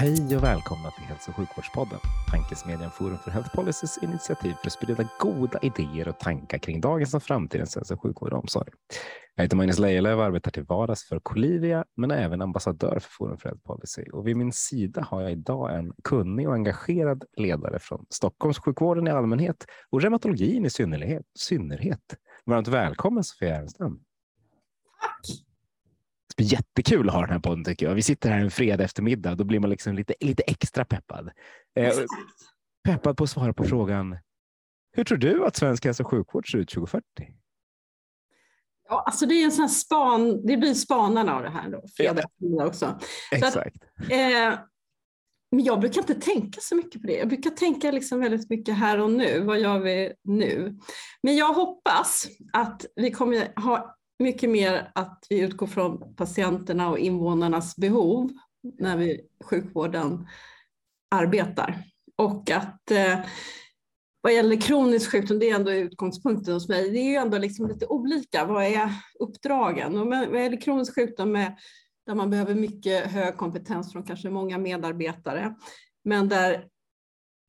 Hej och välkomna till Hälso och sjukvårdspodden, tankesmedjan Forum för Health Policys initiativ för att sprida goda idéer och tankar kring dagens och framtidens hälso och sjukvård och omsorg. Jag heter Magnus Lejelöw och arbetar till vardags för Colivia, men är även ambassadör för Forum för Health Policy. Och vid min sida har jag idag en kunnig och engagerad ledare från Stockholmssjukvården i allmänhet och reumatologin i synnerhet. synnerhet. Varmt välkommen Sofia Ernstam. Tack! Det blir jättekul att ha den här podden tycker jag. Vi sitter här en fredag eftermiddag, då blir man liksom lite, lite extra peppad. Eh, peppad på att svara på frågan. Hur tror du att svensk hälso och sjukvård ser ut 2040? Ja, alltså det är en sån span, det blir spanarna av det här då, fredag ja. också. Exakt. Att, eh, men jag brukar inte tänka så mycket på det. Jag brukar tänka liksom väldigt mycket här och nu. Vad gör vi nu? Men jag hoppas att vi kommer ha mycket mer att vi utgår från patienterna och invånarnas behov när vi sjukvården arbetar. Och att eh, vad gäller kronisk sjukdom, det är ändå utgångspunkten hos mig, det är ju ändå liksom lite olika. Vad är uppdragen? Och vad gäller kronisk sjukdom med, där man behöver mycket hög kompetens från kanske många medarbetare, men där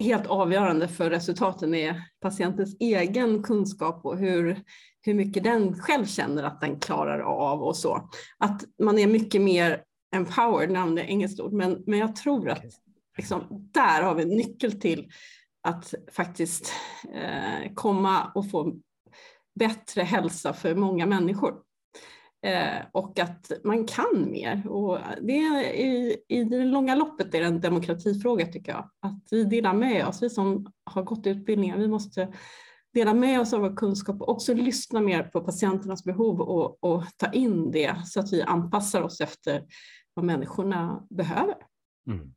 helt avgörande för resultaten är patientens egen kunskap och hur, hur mycket den själv känner att den klarar av och så. Att man är mycket mer empowered, namn är engelskt ord, men, men jag tror att liksom, där har vi en nyckel till att faktiskt eh, komma och få bättre hälsa för många människor. Eh, och att man kan mer. Och det är, i, I det långa loppet är det en demokratifråga tycker jag. Att vi delar med oss, vi som har gått utbildningar, vi måste dela med oss av vår kunskap och också lyssna mer på patienternas behov och, och ta in det så att vi anpassar oss efter vad människorna behöver. Mm.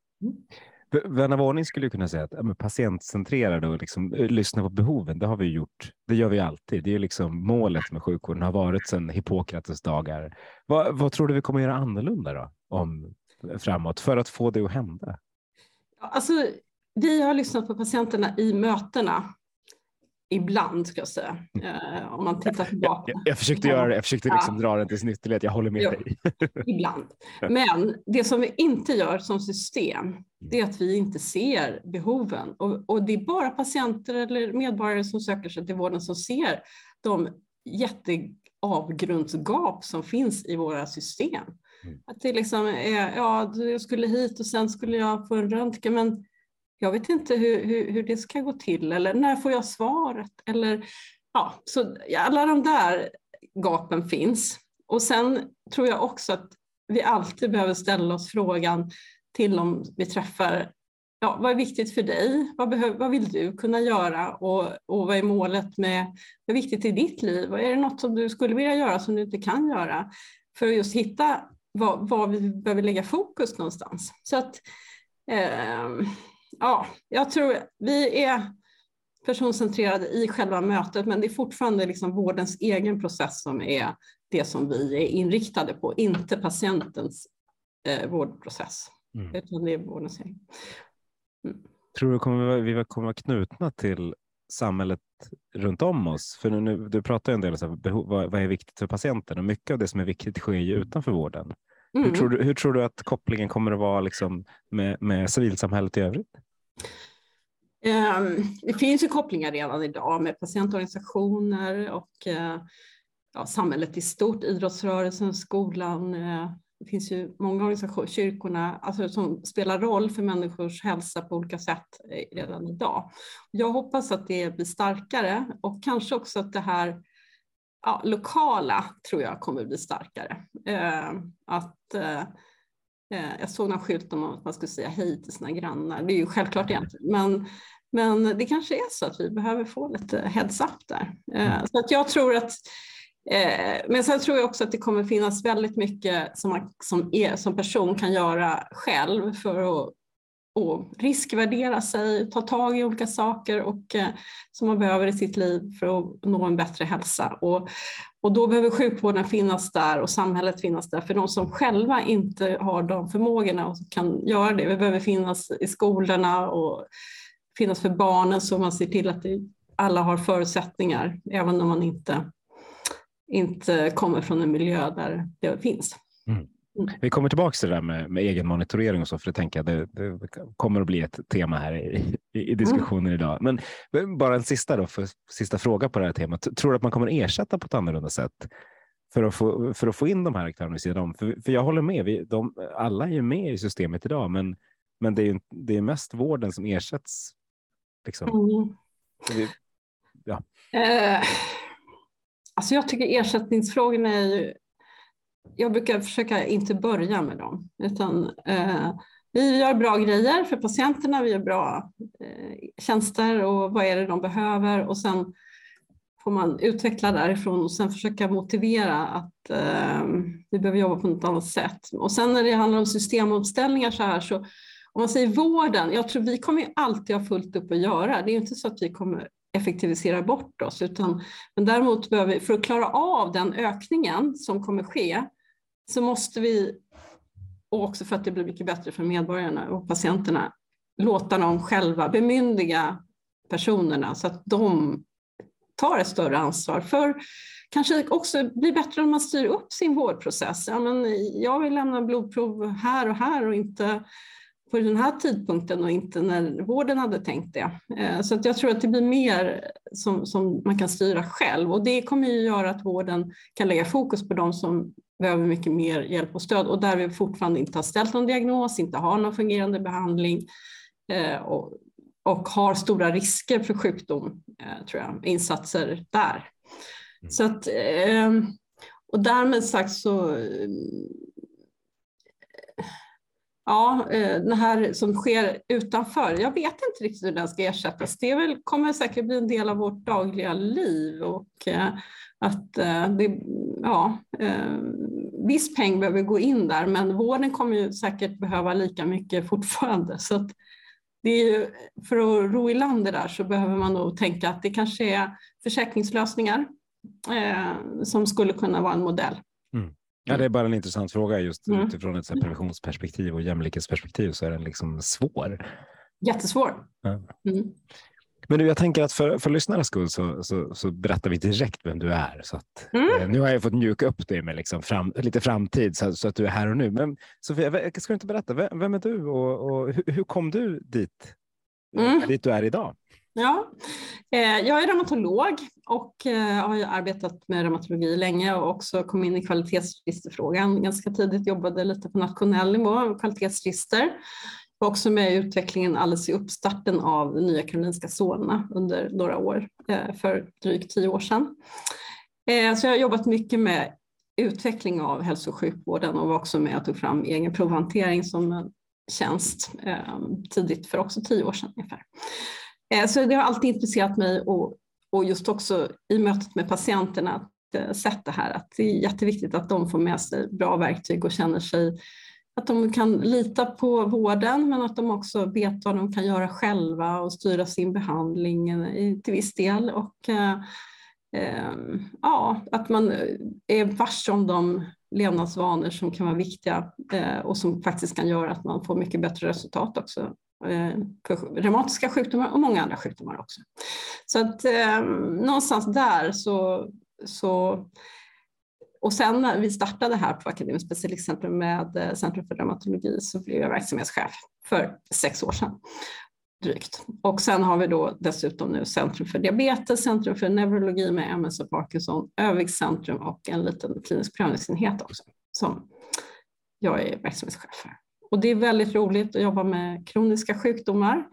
Vän av ordning skulle kunna säga att ja, patientcentrerade och liksom, eh, lyssna på behoven, det har vi gjort. Det gör vi alltid. Det är liksom målet med sjukvården har varit sedan Hippokrates dagar. Vad, vad, tror du vi kommer göra annorlunda då om, eh, framåt för att få det att hända? Alltså, vi har lyssnat på patienterna i mötena Ibland ska jag säga, eh, om man tittar tillbaka. Jag, jag försökte göra det, jag försökte liksom ja. dra den till sin ytterlighet, jag håller med jo, dig. ibland. Men det som vi inte gör som system, det är att vi inte ser behoven. Och, och det är bara patienter eller medborgare som söker sig till vården som ser de jätteavgrundsgap som finns i våra system. Mm. Att det liksom är, ja, jag skulle hit och sen skulle jag få en röntgen, men jag vet inte hur, hur, hur, det ska gå till eller när får jag svaret? Eller, ja, så alla de där gapen finns. Och sen tror jag också att vi alltid behöver ställa oss frågan till om vi träffar Ja, vad är viktigt för dig? Vad, behöver, vad vill du kunna göra? Och, och vad är målet med, vad är viktigt i ditt liv? Och är det något som du skulle vilja göra som du inte kan göra? För att just hitta vad, vad vi behöver lägga fokus någonstans. Så att, eh, ja, jag tror vi är personcentrerade i själva mötet, men det är fortfarande liksom vårdens egen process som är det som vi är inriktade på, inte patientens eh, vårdprocess. Mm. Utan det är vårdens egen. Mm. Tror du kommer vi kommer vara knutna till samhället runt om oss? För nu, du pratar en del om behov, vad, vad är viktigt för patienten och mycket av det som är viktigt sker ju utanför vården. Mm. Hur, tror du, hur tror du att kopplingen kommer att vara liksom med, med civilsamhället i övrigt? Ehm, det finns ju kopplingar redan idag med patientorganisationer och eh, ja, samhället i stort, idrottsrörelsen, skolan. Eh, det finns ju många organisationer, kyrkorna, alltså, som spelar roll för människors hälsa på olika sätt eh, redan idag. Jag hoppas att det blir starkare och kanske också att det här ja, lokala tror jag kommer bli starkare. Ehm, att jag såg någon skylt om att man skulle säga hej till sina grannar. Det är ju självklart egentligen, men, men det kanske är så att vi behöver få lite heads up där. Eh, mm. Så att jag tror att Eh, men sen tror jag också att det kommer finnas väldigt mycket som man som, är, som person kan göra själv för att riskvärdera sig, ta tag i olika saker och, eh, som man behöver i sitt liv för att nå en bättre hälsa. Och, och då behöver sjukvården finnas där och samhället finnas där för de som själva inte har de förmågorna och kan göra det. Vi behöver finnas i skolorna och finnas för barnen så man ser till att alla har förutsättningar även om man inte, inte kommer från en miljö där det finns. Mm. Mm. Vi kommer tillbaka till det där med, med egen monitorering och så, för det tänker jag det, det kommer att bli ett tema här i, i, diskussionen mm. idag. Men bara en sista, då, för, sista fråga på det här temat. Tror du att man kommer ersätta på ett annorlunda sätt för att få, för att få in de här aktörerna vid sidan om? För, för jag håller med, vi, de, alla är ju med i systemet idag, men, men det, är, det är mest vården som ersätts. Liksom. Mm. Vi, ja. Eh, alltså jag tycker ersättningsfrågorna är ju jag brukar försöka inte börja med dem, utan eh, vi gör bra grejer för patienterna, vi gör bra eh, tjänster och vad är det de behöver och sen får man utveckla därifrån och sen försöka motivera att eh, vi behöver jobba på något annat sätt. Och sen när det handlar om systemomställningar så här så om man säger vården, jag tror vi kommer alltid ha fullt upp att göra. Det är inte så att vi kommer effektivisera bort oss, utan men däremot behöver vi, för att klara av den ökningen som kommer ske, så måste vi, och också för att det blir mycket bättre för medborgarna och patienterna, låta dem själva bemyndiga personerna så att de tar ett större ansvar för kanske också blir bättre om man styr upp sin vårdprocess. Ja, men jag vill lämna blodprov här och här och inte på den här tidpunkten och inte när vården hade tänkt det. Eh, så att jag tror att det blir mer som, som man kan styra själv och det kommer ju göra att vården kan lägga fokus på de som behöver mycket mer hjälp och stöd och där vi fortfarande inte har ställt någon diagnos, inte har någon fungerande behandling eh, och, och har stora risker för sjukdom, eh, tror jag, insatser där. Mm. Så att, och därmed sagt så Ja, eh, det här som sker utanför, jag vet inte riktigt hur den ska ersättas. Det väl, kommer säkert bli en del av vårt dagliga liv och att eh, det, ja, viss peng behöver gå in där, men vården kommer ju säkert behöva lika mycket fortfarande. Så att det är ju, för att ro i land det där så behöver man nog tänka att det kanske är försäkringslösningar eh, som skulle kunna vara en modell. Mm. Ja, det är bara en intressant fråga just mm. utifrån ett preventionsperspektiv och jämlikhetsperspektiv så är den liksom svår. Jättesvår. Mm. Men du, jag tänker att för, för lyssnarnas skull så, så, så, berättar vi direkt vem du är. Så att, mm. eh, nu har jag fått mjuka upp det med liksom fram, lite framtid så, så, att du är här och nu. Men Sofia, ska du inte berätta, vem, vem är du och, och hur, hur, kom du dit, mm. dit du är idag? Ja, eh, jag är reumatolog och eh, har arbetat med reumatologi länge och också kom in i kvalitetsregisterfrågan ganska tidigt, jobbade lite på nationell nivå, kvalitetsregister. Var också med i utvecklingen alldeles i uppstarten av Nya Karolinska Solna under några år, eh, för drygt tio år sedan. Eh, så jag har jobbat mycket med utveckling av hälso och sjukvården och var också med och tog fram egen provhantering som en tjänst eh, tidigt för också tio år sedan ungefär. Så det har alltid intresserat mig och, och just också i mötet med patienterna att sett det här att det är jätteviktigt att de får med sig bra verktyg och känner sig att de kan lita på vården men att de också vet vad de kan göra själva och styra sin behandling till viss del. Och, eh, ehm, ja, att man är varse om de levnadsvanor som kan vara viktiga eh, och som faktiskt kan göra att man får mycket bättre resultat också Eh, för reumatiska sjukdomar och många andra sjukdomar också. Så att eh, någonstans där så, så och sen när vi startade här på Akademiskt specialistcentrum med eh, Centrum för reumatologi så blev jag verksamhetschef för sex år sedan drygt. Och sen har vi då dessutom nu Centrum för diabetes, Centrum för neurologi med MS och Parkinson, Övikscentrum och en liten klinisk prövningsenhet också som jag är verksamhetschef för. Och det är väldigt roligt att jobba med kroniska sjukdomar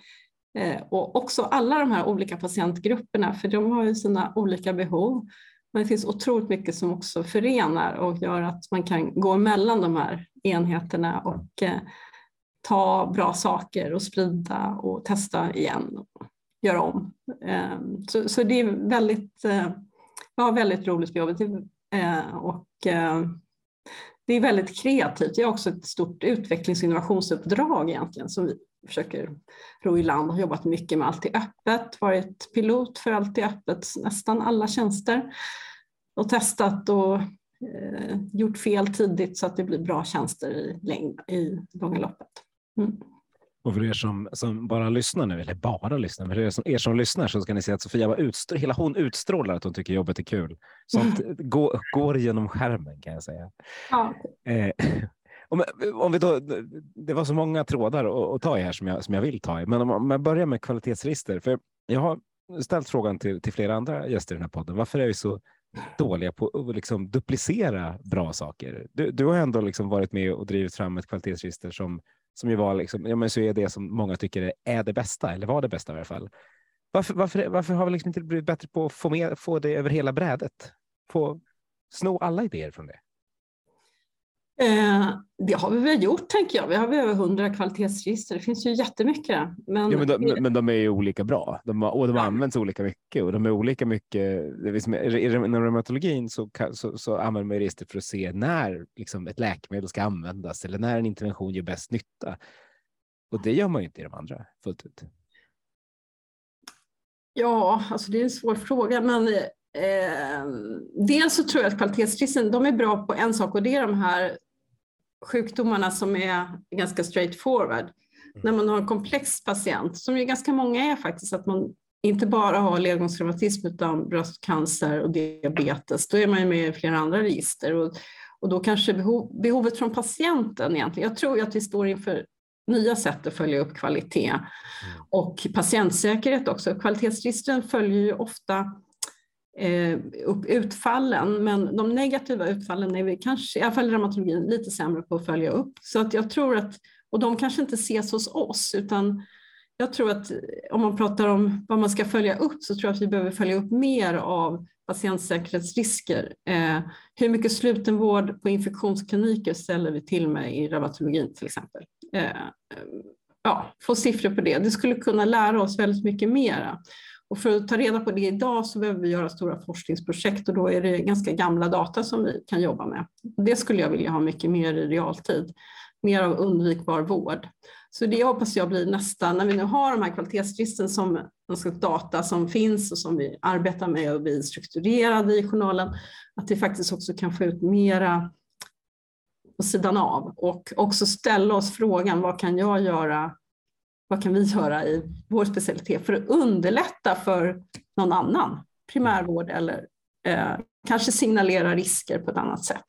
eh, och också alla de här olika patientgrupperna, för de har ju sina olika behov. Men det finns otroligt mycket som också förenar och gör att man kan gå mellan de här enheterna och eh, ta bra saker och sprida och testa igen och göra om. Eh, så, så det är väldigt, eh, jag har väldigt roligt på jobbet. Eh, och eh, det är väldigt kreativt. Det är också ett stort utvecklings och innovationsuppdrag egentligen som vi försöker ro i land. Har jobbat mycket med Allt är öppet, varit pilot för Allt är öppet, nästan alla tjänster och testat och eh, gjort fel tidigt så att det blir bra tjänster i, längd, i långa loppet. Mm. Och för er som, som, bara lyssnar nu, eller bara lyssnar, för er som, er som lyssnar så ska ni se att Sofia var utstr hela hon utstrålar att hon tycker jobbet är kul. Sånt mm. går, går genom skärmen kan jag säga. Ja. Eh, om, om vi då, det var så många trådar att, att ta i här som jag, som jag vill ta i, men om, om jag börjar med kvalitetsregister, för jag har ställt frågan till, till flera andra gäster i den här podden, varför är vi så dåliga på att liksom duplicera bra saker? Du, du har ändå liksom varit med och drivit fram ett kvalitetsregister som som ju var liksom, ja, men så är det som många tycker är det bästa, eller var det bästa i alla fall. Varför, varför, varför har vi liksom inte blivit bättre på att få, med, få det över hela brädet? Få sno alla idéer från det? Eh, det har vi väl gjort, tänker jag. Vi har över hundra kvalitetsregister. Det finns ju jättemycket. Men, ja, men, de, men de är ju olika bra de, och de ja. används olika mycket och de är olika mycket. Inom reumatologin så, så, så använder man register för att se när liksom, ett läkemedel ska användas eller när en intervention gör bäst nytta. Och det gör man ju inte i de andra fullt ut. Ja, alltså det är en svår fråga, men Eh, dels så tror jag att kvalitetsregistren, de är bra på en sak och det är de här sjukdomarna som är ganska straightforward. Mm. När man har en komplex patient, som ju ganska många är faktiskt, att man inte bara har ledgångsreumatism utan bröstcancer och diabetes, då är man ju med i flera andra register. Och, och då kanske behov, behovet från patienten egentligen, jag tror ju att vi står inför nya sätt att följa upp kvalitet mm. och patientsäkerhet också. Kvalitetsregistren följer ju ofta Eh, upp utfallen, men de negativa utfallen är vi kanske, i alla fall i reumatologin, lite sämre på att följa upp. Så att jag tror att, och de kanske inte ses hos oss, utan jag tror att eh, om man pratar om vad man ska följa upp så tror jag att vi behöver följa upp mer av patientsäkerhetsrisker. Eh, hur mycket slutenvård på infektionskliniker ställer vi till med i reumatologin till exempel? Eh, ja, få siffror på det. Det skulle kunna lära oss väldigt mycket mera. Och för att ta reda på det idag så behöver vi göra stora forskningsprojekt och då är det ganska gamla data som vi kan jobba med. Det skulle jag vilja ha mycket mer i realtid, mer av undvikbar vård. Så det hoppas jag blir nästa, när vi nu har de här kvalitetsregistren som alltså data som finns och som vi arbetar med och blir strukturerade i journalen, att vi faktiskt också kan få ut mera på sidan av och också ställa oss frågan vad kan jag göra vad kan vi göra i vår specialitet för att underlätta för någon annan primärvård eller eh, kanske signalera risker på ett annat sätt.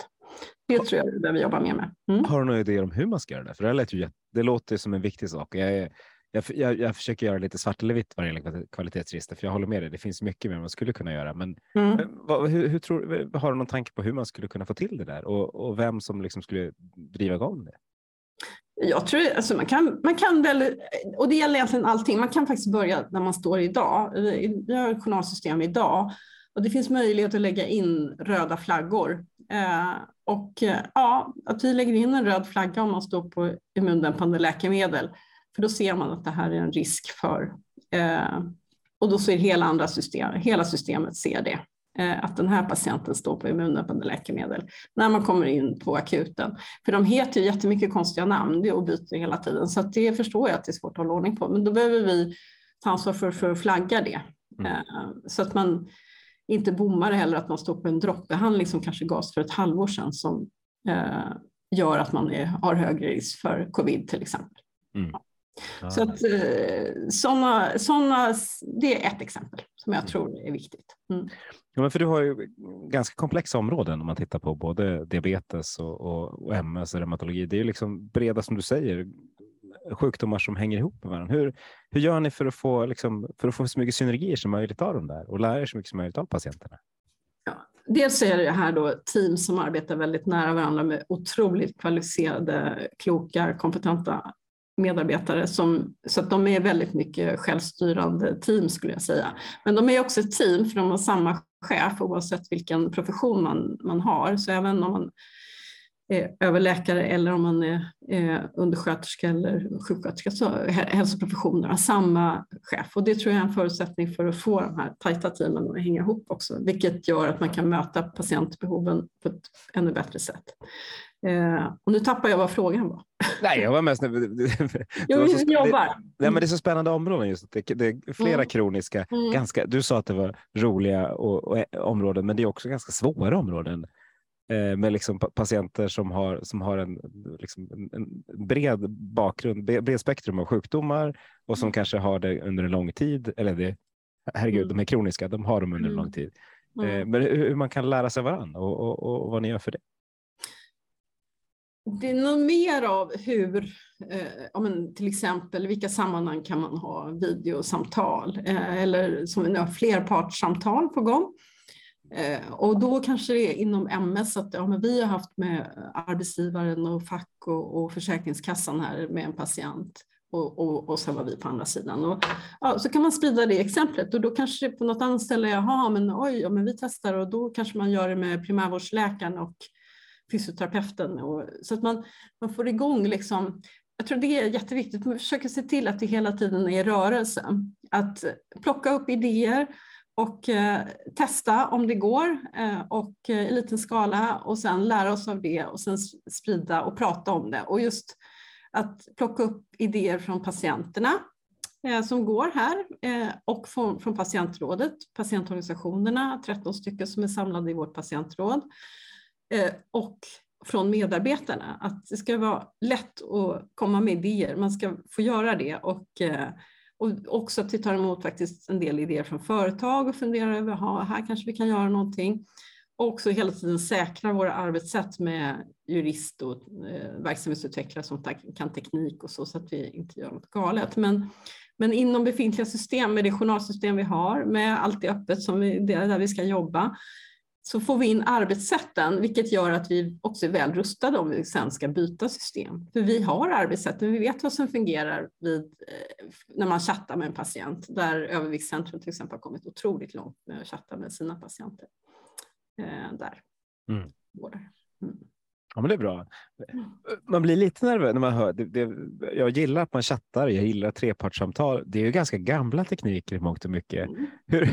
Det tror jag vi behöver jobba mer med. Mm. Har du några idéer om hur man ska göra det? För det, lät ju, det låter som en viktig sak. Jag, är, jag, jag, jag försöker göra lite svart eller vitt vad gäller kvalitetsregister, för jag håller med dig. Det finns mycket mer man skulle kunna göra. Men, mm. vad, hur, hur, tror, har du någon tanke på hur man skulle kunna få till det där och, och vem som liksom skulle driva igång det? Jag tror alltså man kan, man kan väl, och det gäller egentligen allting, man kan faktiskt börja där man står idag. Vi har ett journalsystem idag och det finns möjlighet att lägga in röda flaggor. Eh, och eh, ja, att vi lägger in en röd flagga om man står på immundämpande läkemedel, för då ser man att det här är en risk för, eh, och då ser hela andra system, hela systemet ser det. Eh, att den här patienten står på immunöppande läkemedel när man kommer in på akuten. För de heter ju jättemycket konstiga namn och byter hela tiden så det förstår jag att det är svårt att hålla ordning på. Men då behöver vi ta ansvar för, för att flagga det mm. Eh, så att man inte bommar heller att man står på en droppbehandling som kanske gavs för ett halvår sedan som eh, gör att man är, har högre risk för covid till exempel. Mm. Ja. Så att sådana, såna, det är ett exempel som jag mm. tror är viktigt. Mm. Ja, men för du har ju ganska komplexa områden om man tittar på både diabetes och, och, och MS och reumatologi. Det är ju liksom breda som du säger sjukdomar som hänger ihop med varandra. Hur, hur gör ni för att, få, liksom, för att få så mycket synergier som möjligt av dem där och lära er så mycket som möjligt av patienterna? Ja, dels är det här då team som arbetar väldigt nära varandra med otroligt kvalificerade, kloka, kompetenta medarbetare som, så att de är väldigt mycket självstyrande team skulle jag säga. Men de är också ett team för de har samma chef oavsett vilken profession man, man har. Så även om man är överläkare eller om man är eh, undersköterska eller sjuksköterska, så hälsoprofessionerna, samma chef. Och det tror jag är en förutsättning för att få de här tajta teamen att hänga ihop också, vilket gör att man kan möta patientbehoven på ett ännu bättre sätt. Eh, och nu tappar jag vad frågan var. Nej, jag var mest... jo, vi jobbar. Det, ja, men det är så spännande områden. Just. Det, det är flera mm. kroniska. Mm. Ganska, du sa att det var roliga och, och, områden, men det är också ganska svåra områden eh, med liksom patienter som har, som har en, liksom en, bred bakgrund, bred spektrum av sjukdomar och som mm. kanske har det under en lång tid. Eller det, herregud, mm. de är kroniska, de har dem under en lång mm. tid. Eh, mm. men hur man kan lära sig varandra och, och, och vad ni gör för det det är nog mer av hur, eh, men till exempel vilka sammanhang kan man ha videosamtal eh, eller som vi nu har flerpartssamtal på gång. Eh, och då kanske det är inom MS att ja, men vi har haft med arbetsgivaren och fack och, och Försäkringskassan här med en patient och, och, och sen var vi på andra sidan. Och, ja, så kan man sprida det exemplet och då kanske på något annat ställe, jaha, men oj, ja, men vi testar och då kanske man gör det med primärvårdsläkaren och fysioterapeuten. Och, så att man, man får igång liksom, jag tror det är jätteviktigt, man försöker se till att det hela tiden är rörelse. Att plocka upp idéer och eh, testa om det går eh, och eh, i liten skala och sen lära oss av det och sen sprida och prata om det. Och just att plocka upp idéer från patienterna eh, som går här eh, och från, patientrådet, patientorganisationerna, 13 stycken som är samlade i vårt patientråd Eh, och från medarbetarna. Att det ska vara lätt att komma med idéer, man ska få göra det och, eh, och också att vi tar emot faktiskt en del idéer från företag och funderar över, ha, här kanske vi kan göra någonting. Och också hela tiden säkra våra arbetssätt med jurist och eh, verksamhetsutvecklare som kan teknik och så, så att vi inte gör något galet. Men, men inom befintliga system, med det journalsystem vi har, med allt det öppet som vi, där vi ska jobba, så får vi in arbetssätten, vilket gör att vi också är väl rustade om vi sen ska byta system. För vi har arbetssätten, vi vet vad som fungerar vid, eh, när man chattar med en patient, där Överviktscentrum till exempel har kommit otroligt långt med att chatta med sina patienter. Eh, där. Mm. Mm. Ja, men det är bra. Man blir lite nervös när man hör. Det, det, jag gillar att man chattar, jag gillar trepartssamtal. Det är ju ganska gamla tekniker i mångt och mycket. Mm. Hur,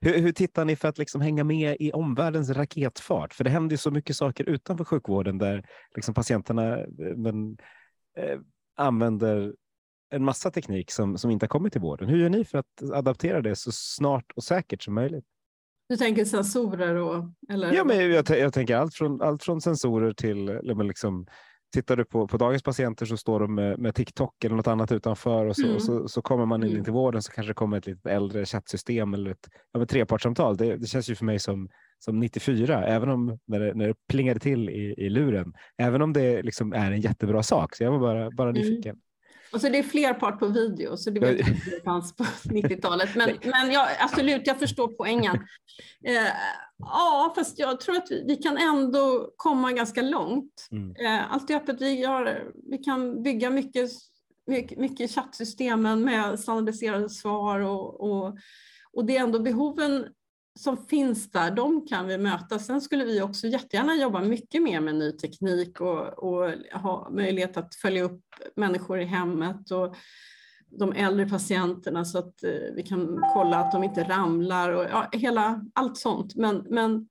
hur, hur tittar ni för att liksom hänga med i omvärldens raketfart? För det händer ju så mycket saker utanför sjukvården där liksom patienterna eh, men, eh, använder en massa teknik som, som inte har kommit till vården. Hur gör ni för att adaptera det så snart och säkert som möjligt? Du tänker sensorer och? Eller? Ja, men jag, jag tänker allt från, allt från sensorer till liksom, Tittar du på, på dagens patienter så står de med, med TikTok eller något annat utanför och så, mm. och så, så, kommer man in mm. till vården så kanske det kommer ett lite äldre chattsystem eller ett ja, trepartssamtal. Det, det känns ju för mig som, som 94, även om när det, när det plingade till i, i luren, även om det liksom är en jättebra sak. Så jag var bara, bara mm. nyfiken. Mm. Och så det är fler part på video, så det vet jag inte det fanns på 90-talet. Men, men jag, absolut, jag förstår poängen. Eh, ja, fast jag tror att vi, vi, kan ändå komma ganska långt. Mm. Eh, allt är öppet. Vi, har, vi kan bygga mycket, mycket, mycket chattsystemen med standardiserade svar och, och, och det är ändå behoven som finns där, de kan vi möta. Sen skulle vi också jättegärna jobba mycket mer med ny teknik och, och ha möjlighet att följa upp människor i hemmet och de äldre patienterna så att eh, vi kan kolla att de inte ramlar och ja, hela, allt sånt. Men, men,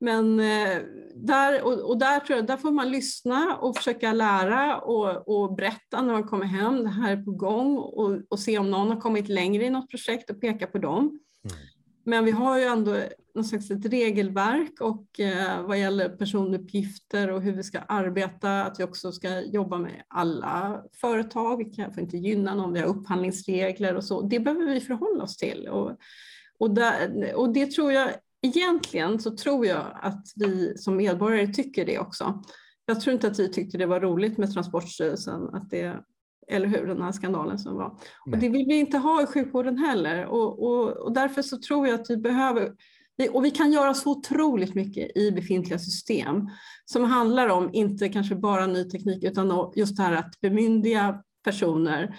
men eh, där, och, och, där, tror jag, där får man lyssna och försöka lära och, och berätta när man kommer hem, det här är på gång och, och se om någon har kommit längre i något projekt och peka på dem. Mm. Men vi har ju ändå något slags ett regelverk och eh, vad gäller personuppgifter och hur vi ska arbeta, att vi också ska jobba med alla företag. Vi kan får inte gynna någon, vi har upphandlingsregler och så. Det behöver vi förhålla oss till. Och, och, där, och det tror jag, egentligen så tror jag att vi som medborgare tycker det också. Jag tror inte att vi tyckte det var roligt med Transportstyrelsen, att det eller hur, den här skandalen som var. Och det vill vi inte ha i sjukvården heller och, och, och därför så tror jag att vi behöver och vi kan göra så otroligt mycket i befintliga system som handlar om, inte kanske bara ny teknik, utan just det här att bemyndiga personer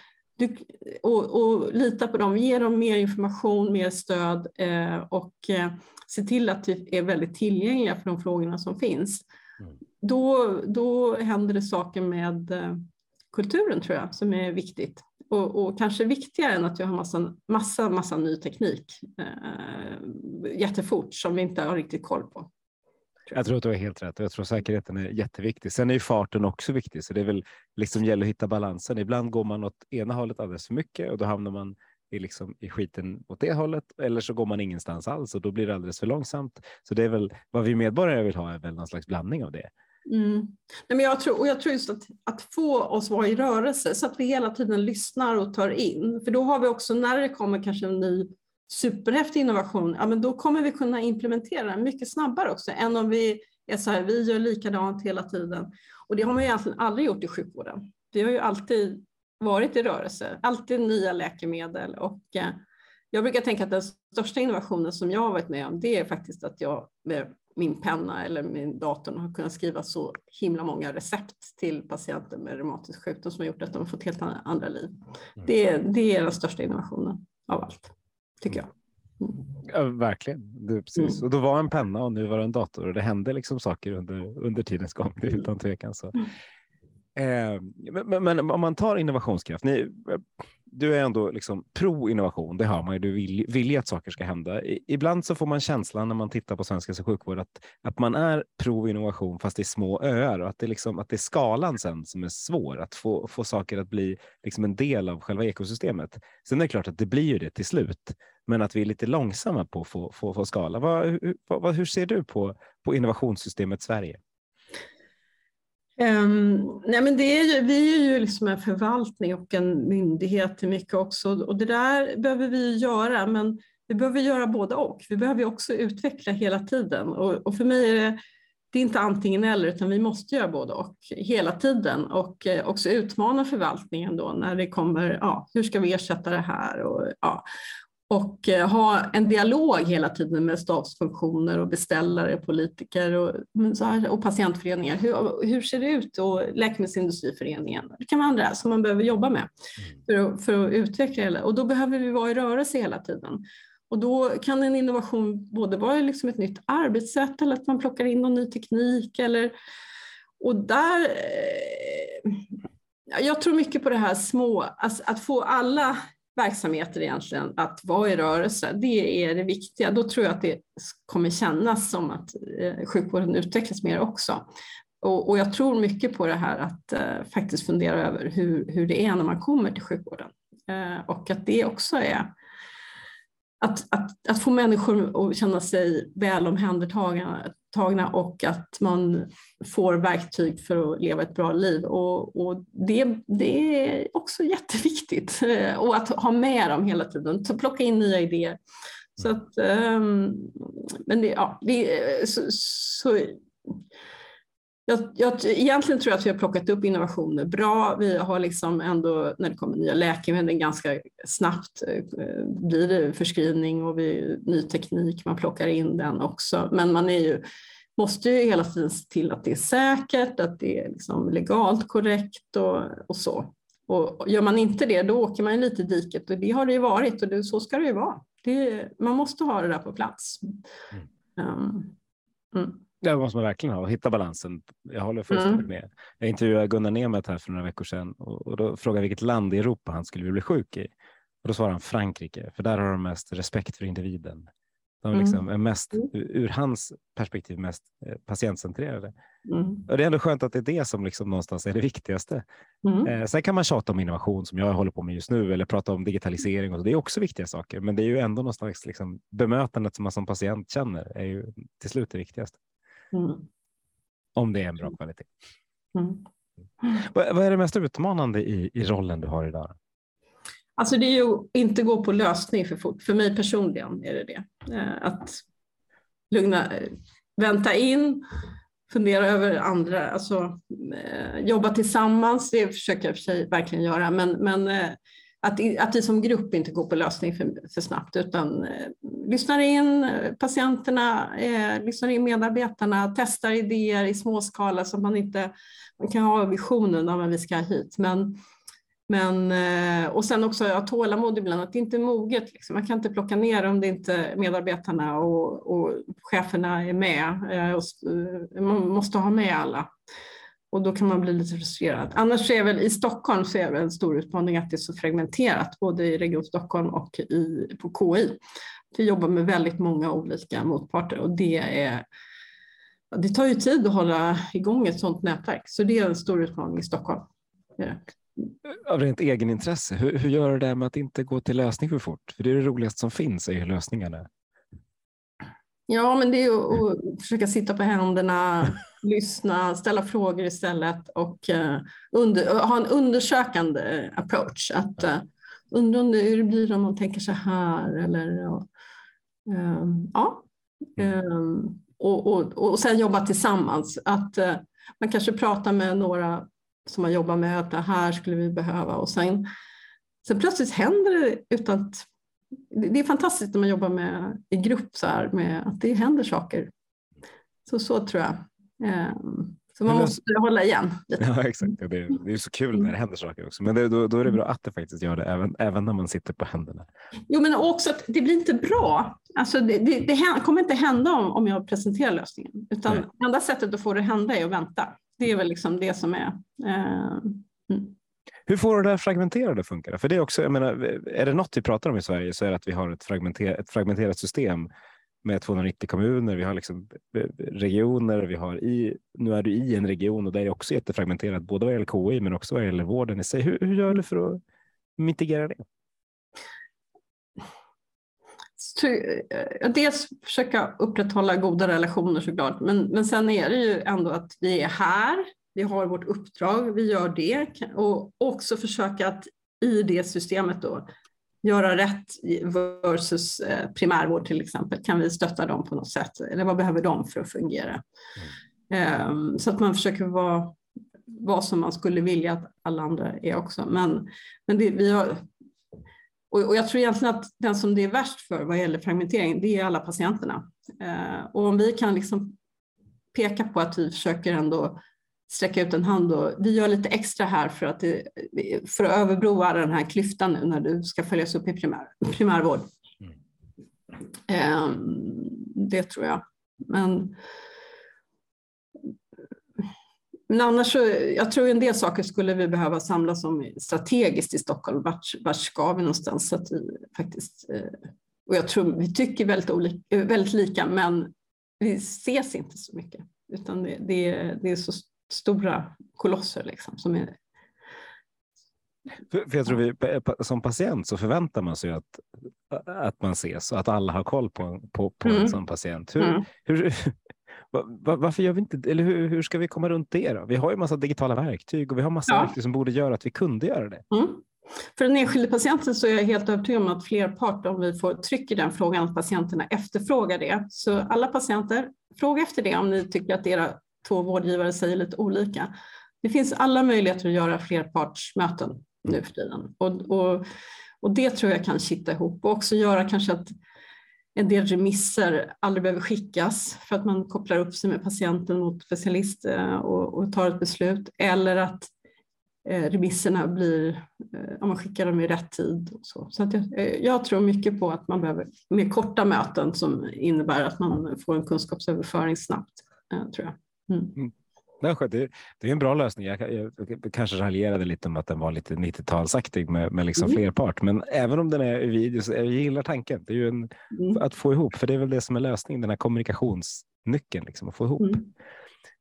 och, och lita på dem, ge dem mer information, mer stöd eh, och eh, se till att vi är väldigt tillgängliga för de frågorna som finns. Mm. då, då händer det saker med kulturen tror jag som är viktigt. Och, och, kanske viktigare än att vi har massa, massa, massa ny teknik eh, jättefort som vi inte har riktigt koll på. Jag tror att du har helt rätt och jag tror säkerheten är jätteviktig. Sen är ju farten också viktig, så det är väl liksom gäller att hitta balansen. Ibland går man åt ena hållet alldeles för mycket och då hamnar man i, liksom, i skiten åt det hållet eller så går man ingenstans alls och då blir det alldeles för långsamt. Så det är väl vad vi medborgare vill ha är väl någon slags blandning av det. Mm. Nej, men jag, tror, och jag tror just att, att få oss vara i rörelse så att vi hela tiden lyssnar och tar in. För då har vi också, när det kommer kanske en ny superhäftig innovation, ja, men då kommer vi kunna implementera den mycket snabbare också än om vi är så här, vi gör likadant hela tiden. Och det har man ju egentligen aldrig gjort i sjukvården. Vi har ju alltid varit i rörelse, alltid nya läkemedel och eh, jag brukar tänka att den största innovationen som jag har varit med om, det är faktiskt att jag med min penna eller min dator har kunnat skriva så himla många recept till patienter med reumatisk sjukdom som har gjort att de har fått helt andra liv. Mm. Det, det är den största innovationen av allt, tycker jag. Mm. Ja, verkligen. Det, precis. Mm. Och då var en penna och nu var det en dator och det hände liksom saker under, under tidens gång, det är utan tvekan. Så. Mm. Eh, men, men, om man tar innovationskraft, ni, du är ändå liksom pro-innovation, det har man ju, du vill, vill ju att saker ska hända. I, ibland så får man känslan när man tittar på svensk hälso sjukvård att, att man är pro-innovation fast i små öar och att det, liksom, att det är skalan sen som är svår, att få, få saker att bli liksom en del av själva ekosystemet. Sen är det klart att det blir ju det till slut, men att vi är lite långsamma på att få, få, få skala. Vad, hur, vad, hur ser du på, på innovationssystemet Sverige? Um, nej men det är ju, vi är ju liksom en förvaltning och en myndighet till mycket också och det där behöver vi göra men vi behöver göra både och. Vi behöver också utveckla hela tiden och, och för mig är det, det är inte antingen eller utan vi måste göra både och hela tiden och eh, också utmana förvaltningen då när det kommer, ja, hur ska vi ersätta det här? Och, ja och eh, ha en dialog hela tiden med stabsfunktioner och beställare, politiker och, och patientföreningar. Hur, hur ser det ut? Och Läkemedelsindustriföreningen. Det kan vara andra som man behöver jobba med mm. för att, för att utveckla det. Och då behöver vi vara i rörelse hela tiden. Och då kan en innovation både vara liksom ett nytt arbetssätt eller att man plockar in någon ny teknik. Eller, och där, eh, jag tror mycket på det här små, alltså att få alla verksamheter egentligen att vara i rörelse. Det är det viktiga. Då tror jag att det kommer kännas som att eh, sjukvården utvecklas mer också. Och, och jag tror mycket på det här att eh, faktiskt fundera över hur, hur det är när man kommer till sjukvården. Eh, och att det också är att, att, att få människor att känna sig väl omhändertagna och att man får verktyg för att leva ett bra liv. Och, och det, det, är också jätteviktigt. Eh, och att ha med dem hela tiden, så plocka in nya idéer. Så att, um, men det, ja, det, så, så jag, jag, egentligen tror jag att vi har plockat upp innovationer bra. Vi har liksom ändå, när det kommer nya läkemedel, ganska snabbt eh, blir det förskrivning och vi, ny teknik, man plockar in den också. Men man är ju, måste ju hela tiden se till att det är säkert, att det är liksom legalt korrekt och, och så. Och gör man inte det, då åker man lite i diket och det har det ju varit och det, så ska det ju vara. Det, man måste ha det där på plats. Mm. Um, mm. Det måste man verkligen ha, hitta balansen. Jag håller fullständigt mm. med. Jag intervjuade Gunnar Nemeth här för några veckor sedan och, och då frågade jag vilket land i Europa han skulle bli sjuk i. Och då svarade han Frankrike, för där har de mest respekt för individen. De liksom mm. är mest, mm. ur hans perspektiv, mest eh, patientcentrerade. Mm. Och det är ändå skönt att det är det som liksom någonstans är det viktigaste. Mm. Eh, sen kan man tjata om innovation som jag håller på med just nu eller prata om digitalisering. Och så. Det är också viktiga saker, men det är ju ändå någonstans liksom bemötandet som man som patient känner är ju till slut det viktigaste. Mm. Om det är en bra kvalitet. Mm. Vad, vad, är det mest utmanande i, i rollen du har idag? Alltså det är ju inte gå på lösning för fort. För mig personligen är det det. Eh, att lugna, vänta in, fundera över andra, alltså eh, jobba tillsammans. Det försöker jag för sig verkligen göra. Men, men eh, att, att vi som grupp inte går på lösning för, för snabbt utan eh, lyssnar in eh, patienterna, eh, lyssnar in medarbetarna, testar idéer i småskala så att man inte man kan ha visionen av att vi ska hit. Men, Men, eh, och sen också ha tålamod ibland, att det inte är moget. Liksom. Man kan inte plocka ner om det inte medarbetarna och, och cheferna är med. Eh, och, eh, man måste ha med alla. Och då kan man bli lite frustrerad. Annars är väl i Stockholm så är det en stor utmaning att det är så fragmenterat, både i Region Stockholm och i, på KI. Vi jobbar med väldigt många olika motparter och det är det tar ju tid att hålla igång ett sådant nätverk, så det är en stor utmaning i Stockholm. Av rent egenintresse, hur, hur gör du det med att inte gå till lösning för fort? För det är det roligaste som finns, är ju lösningarna. Ja, men det är att försöka sitta på händerna, lyssna, ställa frågor istället och uh, under, ha en undersökande approach. Att uh, undra hur det blir om man tänker så här eller uh, ja. Um, och, och, och sen jobba tillsammans. Att uh, man kanske pratar med några som man jobbar med, att det här skulle vi behöva och sen, sen plötsligt händer det utan att det är fantastiskt när man jobbar med, i grupp så här, med att det händer saker. Så, så tror jag. Um, så man måste hålla igen. Lite. Ja, exakt. Det är, det är så kul när det händer saker också. Men det, då, då, är det bra att det faktiskt gör det, även, även när man sitter på händerna. Jo, men också att det blir inte bra. Alltså det, det, det kommer inte hända om, om jag presenterar lösningen. Utan Nej. enda sättet att få det hända är att vänta. Det är väl liksom det som är... Eh, mm. Hur får du det här fragmenterade att funka? För det är också, jag menar, är det något vi pratar om i Sverige så är det att vi har ett, fragmenter, ett fragmenterat system med 290 kommuner, vi har liksom eh, regioner, vi har i, nu är du i en region och det är också jättefragmenterat, både vad gäller KI men också vad gäller vården i sig. Hur, hur gör du för att mitigera det? Eh, dels försöka upprätthålla goda relationer såklart, men, men sen är det ju ändå att vi är här, vi har vårt uppdrag, vi gör det och också försöka att i det systemet då göra rätt versus eh, primärvård till exempel. Kan vi stötta dem på något sätt? Eller vad behöver de för att fungera? Mm. Så att man försöker vara vad som man skulle vilja att alla andra är också. Men, men det, vi har, och, jag tror egentligen att den som det är värst för vad gäller fragmentering, det är alla patienterna. Eh, och om vi kan liksom peka på att vi försöker ändå sträcka ut en hand och vi gör lite extra här för att, det, för att överbroa den här klyftan nu när du ska följas upp i primär, primärvård. Mm. Eh, det tror jag. Men, men annars så, jag tror en del saker skulle vi behöva samlas om strategiskt i Stockholm. Vart, vart ska vi någonstans? Så att vi faktiskt, eh, och jag tror vi tycker väldigt, olika, väldigt lika, men vi ses inte så mycket. Utan det, det, det är så stora kolosser liksom, som är för, jag tror vi, som patient så förväntar man sig att, att man ses och att alla har koll på, på, på mm. en sån patient. Hur, mm. hur, var, varför gör vi inte, eller hur, hur ska vi komma runt det då? Vi har ju massa digitala verktyg och vi har massa ja. verktyg som borde göra att vi kunde göra det. Mm. För den enskilde patienten så är jag helt övertygad om att flerpart, om vi får tryck i den frågan, att patienterna efterfrågar det. Så alla patienter, fråga efter det om ni tycker att era två vårdgivare säger lite olika. Det finns alla möjligheter att göra flerpartsmöten nu för tiden och, och, och det tror jag kan kitta ihop och också göra kanske att en del remisser aldrig behöver skickas för att man kopplar upp sig med patienten mot specialist eh, och, och tar ett beslut eller att eh, remisserna blir, eh, om man skickar dem i rätt tid. Och så så att jag, jag, tror mycket på att man behöver mer korta möten som innebär att man får en kunskapsöverföring snabbt. Tror jag. Mm. mm. Det, det är en bra lösning. Jag, jag, jag kanske raljerade lite om att den var lite 90-talsaktig med, med liksom mm. flerpart, men även om den är i video så jag gillar tanken. Det är ju en, mm. att få ihop, för det är väl det som är lösningen, den här kommunikationsnyckeln, liksom, att få ihop. Mm.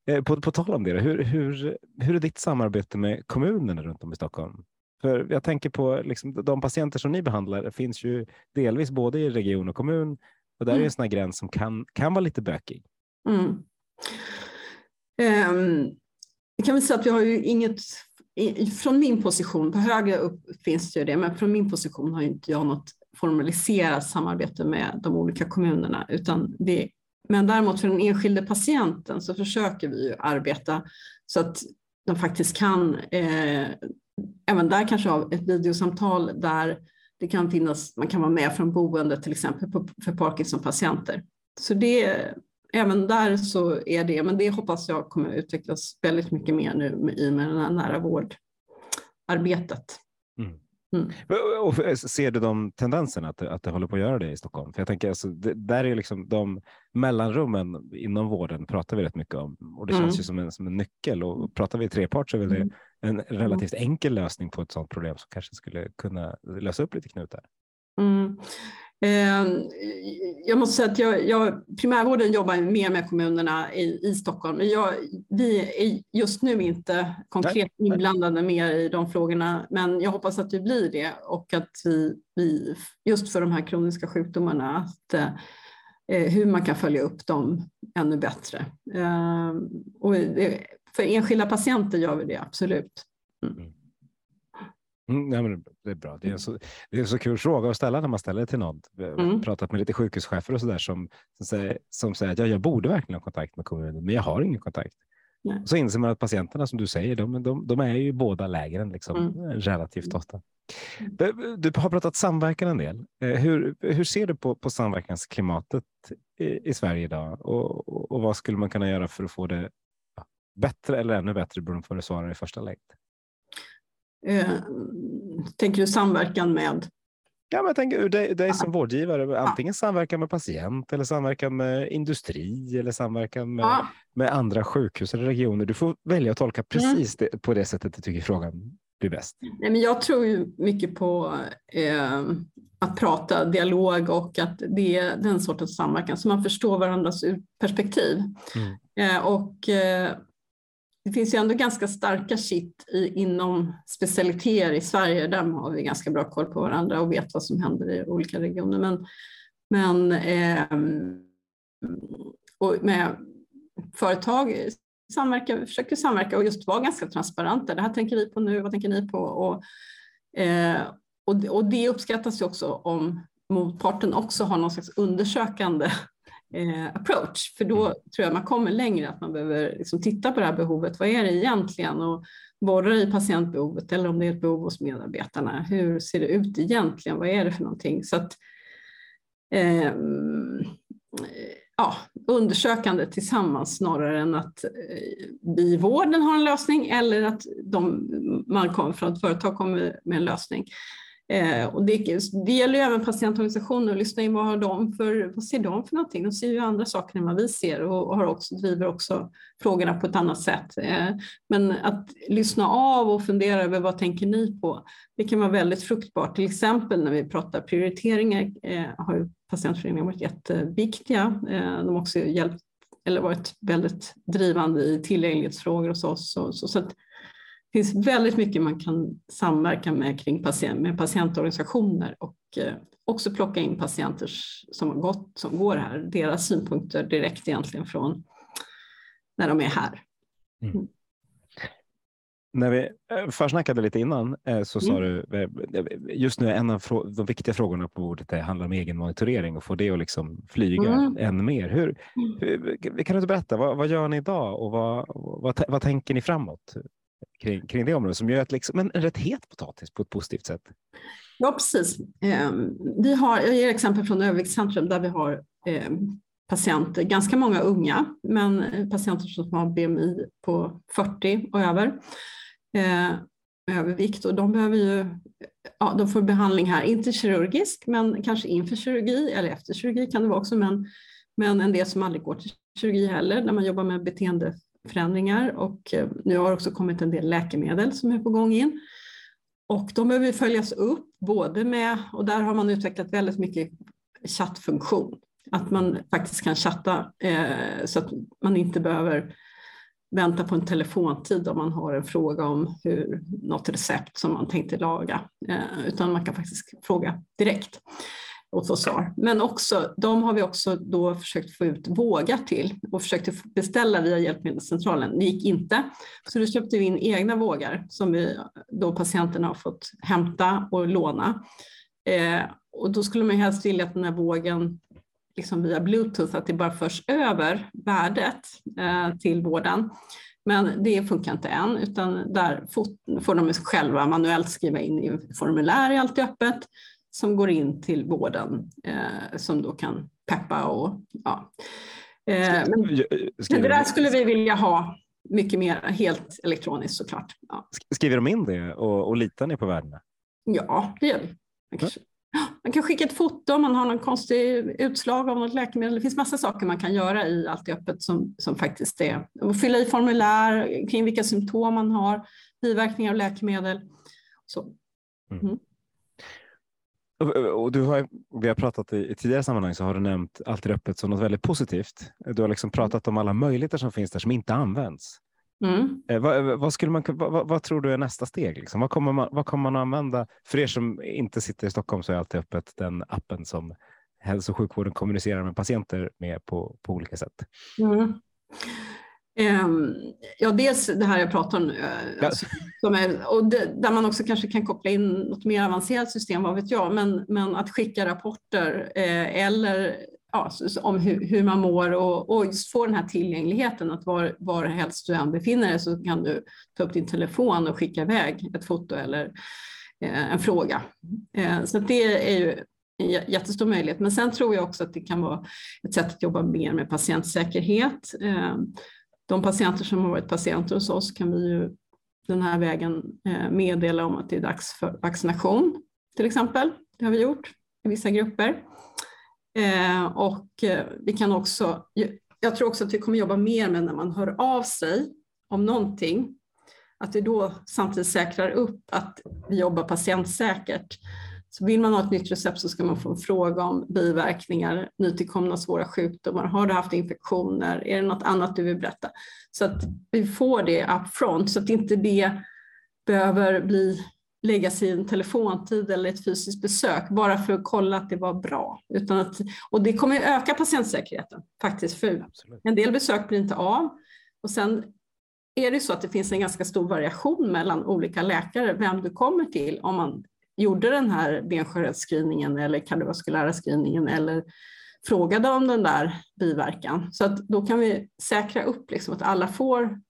Eh, på, på tal om det, hur, hur, hur är ditt samarbete med kommunerna runt om i Stockholm? För jag tänker på liksom, de patienter som ni behandlar finns ju delvis både i region och kommun och där är mm. en sån här gräns som kan, kan vara lite bökig. Ehm, jag kan väl säga att vi har ju inget, från min position, på högre upp finns det ju det, men från min position har inte jag något formaliserat samarbete med de olika kommunerna, utan det, men däremot för den enskilde patienten så försöker vi ju arbeta så att de faktiskt kan, eh, även där kanske ha ett videosamtal där det kan finnas, man kan vara med från boendet till exempel på, för Parkinson-patienter. Så det även där så är det, men det hoppas jag kommer utvecklas väldigt mycket mer nu i med det här nära vårdarbetet. Mm. Mm. Och ser du de tendenserna att, att det håller på att göra det i Stockholm? För jag tänker, alltså, det, där är liksom de mellanrummen inom vården pratar vi rätt mycket om och det mm. känns ju som en, som en nyckel och pratar vi trepart så är väl det mm. en relativt enkel lösning på ett sådant problem som kanske skulle kunna lösa upp lite knutar. Mm. Ehm, jag måste säga att jag, jag, primärvården jobbar mer med kommunerna i, i Stockholm. Jag, vi är just nu inte konkret Nej. inblandade mer i de frågorna, men jag hoppas att vi blir det och att vi, vi just för de här kroniska sjukdomarna, att, eh, hur man kan följa upp dem ännu bättre. Eh, och det, för enskilda patienter gör vi det absolut. Mm. Mm, ja, men det är bra. Det är, en så, det är en så kul fråga att ställa när man ställer till någon. Mm. pratat med lite sjukhuschefer och så där som, som, säger, som säger att ja, jag borde verkligen ha kontakt med kommunen, men jag har ingen kontakt. Nej. Så inser man att patienterna som du säger, de, de, de är ju båda lägren liksom, mm. relativt ofta. Mm. Du, du, har pratat samverkan en del. Eh, hur, hur ser du på, på samverkansklimatet i, i Sverige idag och, och, och, vad skulle man kunna göra för att få det bättre eller ännu bättre beroende på vad du svarar i första läget? Eh, tänker du samverkan med? Ja, men jag tänker dig, dig som vårdgivare, antingen samverkan med patient eller samverkan med industri eller samverkan med, ja. med andra sjukhus eller regioner. Du får välja att tolka precis mm. det, på det sättet du tycker frågan blir bäst. Nej, men jag tror ju mycket på eh, att prata dialog och att det är den sortens samverkan så man förstår varandras perspektiv. Mm. Eh, och eh, det finns ju ändå ganska starka kitt inom specialiteter i Sverige. Där har vi ganska bra koll på varandra och vet vad som händer i olika regioner. Men, men eh, och med företag samverkar, försöker samverka och just vara ganska transparenta. Det här tänker vi på nu, vad tänker ni på? Och, eh, och, och det uppskattas ju också om motparten också har någon slags undersökande approach. För då mm. tror jag man kommer längre, att man behöver liksom titta på det här behovet. Vad är det egentligen? Och borra i patientbehovet eller om det är ett behov hos medarbetarna. Hur ser det ut egentligen? Vad är det för någonting? Så att, eh, ja, undersökande tillsammans snarare än att eh, vi i vården har en lösning eller att de, man kommer från ett företag kommer med en lösning. Eh, och det, det gäller ju även patientorganisationer, lyssna in vad, har de för, vad ser de för någonting? De ser ju andra saker än vad vi ser och, och har också, driver också frågorna på ett annat sätt. Eh, men att lyssna av och fundera över vad tänker ni på? Det kan vara väldigt fruktbart. Till exempel när vi pratar prioriteringar eh, har ju patientföreningar varit jätteviktiga. Eh, de har också hjälpt eller varit väldigt drivande i tillgänglighetsfrågor hos oss. Så, så, så att, det finns väldigt mycket man kan samverka med kring patient, med patientorganisationer och eh, också plocka in patienter som, har gått, som går här, deras synpunkter direkt egentligen från när de är här. Mm. mm. När vi eh, försnackade lite innan eh, så sa mm. du, just nu en av de viktiga frågorna på bordet handlar om egen monitorering och få det att liksom flyga mm. än mer. Hur, mm. hur, kan du berätta, vad, vad, gör ni idag och vad, vad, vad tänker ni framåt? Kring, kring det området som gör att liksom en, en rätt het potatis på ett positivt sätt. Ja, precis. Eh, vi har, jag ger exempel från Överviktscentrum där vi har eh, patienter, ganska många unga, men eh, patienter som har BMI på 40 och över, eh, övervikt och de behöver ju, ja, de får behandling här, inte kirurgisk, men kanske inför kirurgi eller efter kirurgi kan det vara också, men, men en del som aldrig går till kirurgi heller, när man jobbar med beteende förändringar och eh, nu har också kommit en del läkemedel som är på gång in. Och de behöver följas upp både med, och där har man utvecklat väldigt mycket chattfunktion, att man faktiskt kan chatta eh, så att man inte behöver vänta på en telefontid om man har en fråga om hur, något recept som man tänkte laga, eh, utan man kan faktiskt fråga direkt och få svar. Men också, de har vi också då försökt få ut våga till och försökte beställa via Hjälpmedelscentralen. Det gick inte, så då köpte vi in egna vågar som vi, då patienterna har fått hämta och låna. Eh, och då skulle man helst vilja att den här vågen liksom via bluetooth, att det bara förs över värdet eh, till vården. Men det funkar inte än, utan där får de själva manuellt skriva in i formulär, är alltid öppet som går in till vården eh, som då kan peppa och ja. Eh, men, men det där skulle vi vilja ha mycket mer helt elektroniskt såklart. Ja. Skriver de in det och, och litar ni på värdena? Ja, det gör vi. Man, kanske, man kan skicka ett foto om man har någon konstig utslag av något läkemedel. Det finns massa saker man kan göra i Allt är öppet som, som faktiskt är och fylla i formulär kring vilka symptom man har, biverkningar av läkemedel. Så. Mm. Och du har, vi har pratat i, i, tidigare sammanhang så har du nämnt Allt är öppet som något väldigt positivt. Du har liksom pratat om alla möjligheter som finns där som inte används. Mm. Eh, vad, vad, skulle man, vad, vad, tror du är nästa steg? Liksom? Vad, kommer man, vad kommer man att använda? För er som inte sitter i Stockholm så är Allt är öppet den appen som hälso och sjukvården kommunicerar med patienter med på, på olika sätt. Mm. Um, ja, dels det här jag pratar om nu, alltså, är, och det, där man också kanske kan koppla in något mer avancerat system, vad vet jag, men, men att skicka rapporter eh, eller ja, om hur, hur, man mår och, och just få den här tillgängligheten att var, var helst du än befinner dig så kan du ta upp din telefon och skicka iväg ett foto eller eh, en fråga. Eh, så det är ju en jättestor möjlighet. Men sen tror jag också att det kan vara ett sätt att jobba mer med patientsäkerhet. De patienter som har varit patienter hos oss kan vi ju den här vägen eh, meddela om att det är dags för vaccination till exempel. Det har vi gjort i vissa grupper. Eh, och eh, vi kan också, jag tror också att vi kommer jobba mer med när man hör av sig om någonting, att vi då samtidigt säkrar upp att vi jobbar patientsäkert. Så vill man ha ett nytt recept så ska man få en fråga om biverkningar, nytillkomna svåra sjukdomar. Har du haft infektioner? Är det något annat du vill berätta? Så att vi får det upfront så att inte det behöver bli läggas i en telefontid eller ett fysiskt besök bara för att kolla att det var bra. Utan att, och det kommer öka patientsäkerheten faktiskt, för Absolut. en del besök blir inte av. Och sen är det så att det finns en ganska stor variation mellan olika läkare, vem du kommer till om man gjorde den här benskörhetsscreeningen eller kardiovaskulära screeningen eller frågade om den där biverkan. Så att då kan vi säkra upp liksom att alla får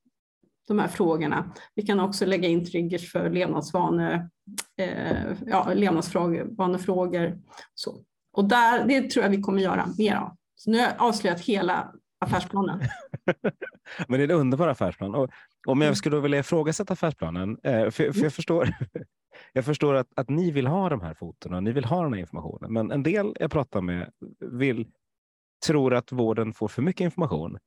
de här frågorna. Vi kan också lägga in triggers för levnadsvane, eh, ja, levnadsvanefrågor. Så. Och där, det tror jag vi kommer göra mer av. Så nu har jag avslöjat hela affärsplanen. Men det är en underbar affärsplan. Och om jag mm. skulle vilja ifrågasätta affärsplanen, eh, för, för jag förstår, jag förstår att, att ni vill ha de här fotona, ni vill ha den här informationen, men en del jag pratar med vill, tror att vården får för mycket information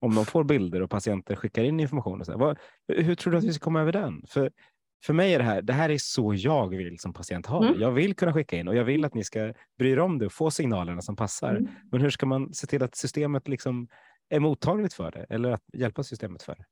om de får bilder och patienter skickar in information. Och så vad, hur tror du att vi ska komma över den? För, för mig är det här, det här är så jag vill som patient ha. Mm. Jag vill kunna skicka in och jag vill att ni ska bry er om det och få signalerna som passar. Mm. Men hur ska man se till att systemet liksom är mottagligt för det eller att hjälpa systemet för det?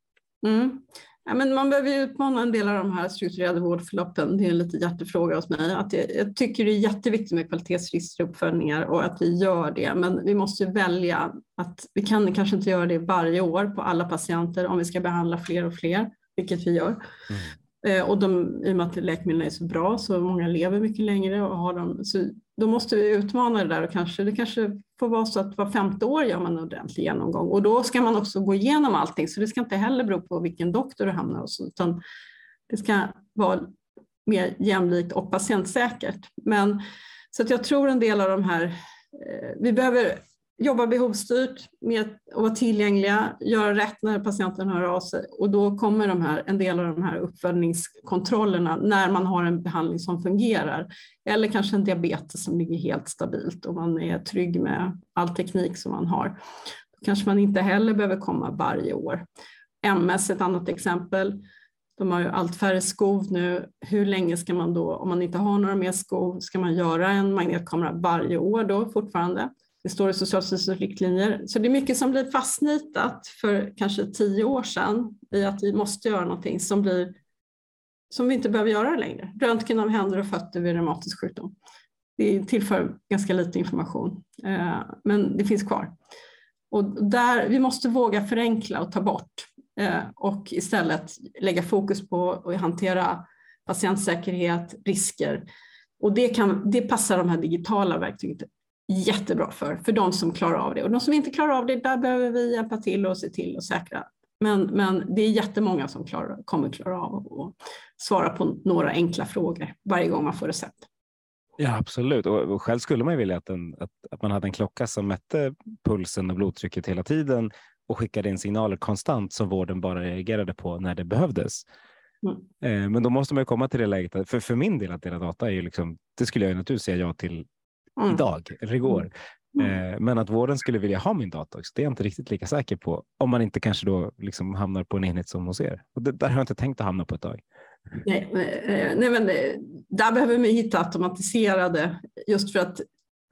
Mm. Ja, men man behöver utmana en del av de här strukturerade vårdförloppen. Det är en lite hjärtefråga hos mig. Att jag, jag tycker det är jätteviktigt med kvalitetsregisteruppföljningar och att vi gör det. Men vi måste välja att vi kan kanske inte göra det varje år på alla patienter om vi ska behandla fler och fler, vilket vi gör. Mm. Eh, och de, i och med att läkemedlen är så bra så många lever mycket längre och har dem. Så då måste vi utmana det där och kanske, det kanske får vara så att var femte år gör man en ordentlig genomgång och då ska man också gå igenom allting så det ska inte heller bero på vilken doktor du hamnar hos utan det ska vara mer jämlikt och patientsäkert. Men, så att jag tror en del av de här, eh, vi behöver jobba behovsstyrt med att vara tillgängliga, göra rätt när patienten hör av sig och då kommer de här, en del av de här uppföljningskontrollerna när man har en behandling som fungerar. Eller kanske en diabetes som ligger helt stabilt och man är trygg med all teknik som man har. Då kanske man inte heller behöver komma varje år. MS är ett annat exempel. De har ju allt färre skov nu. Hur länge ska man då, om man inte har några mer skov, ska man göra en magnetkamera varje år då fortfarande? Det står i Socialstyrelsens riktlinjer. Så det är mycket som blir fastnitat för kanske tio år sedan i att vi måste göra någonting som, blir, som vi inte behöver göra längre. Röntgen av händer och fötter vid reumatisk sjukdom. Det tillför ganska lite information, eh, men det finns kvar. Och där, vi måste våga förenkla och ta bort eh, och istället lägga fokus på att hantera patientsäkerhet, risker. Och det, kan, det passar de här digitala verktygen jättebra för, för de som klarar av det. Och de som inte klarar av det, där behöver vi hjälpa till och se till och säkra. Men, men det är jättemånga som klarar, kommer klara av att svara på några enkla frågor varje gång man får recept. Ja, absolut. Och, själv skulle man vilja att, en, att, att man hade en klocka som mätte pulsen och blodtrycket hela tiden och skickade in signaler konstant som vården bara reagerade på när det behövdes. Mm. Eh, men då måste man ju komma till det läget, för, för min del att dela data är ju liksom, det skulle jag naturligtvis säga ja till mm. idag eller igår. Mm. Eh, men att vården skulle vilja ha min data också, det är jag inte riktigt lika säker på. Om man inte kanske då liksom hamnar på en enhet som hos er. Och det, där har jag inte tänkt att hamna på ett tag. Nej, eh, nej men där behöver vi hitta automatiserade, just för att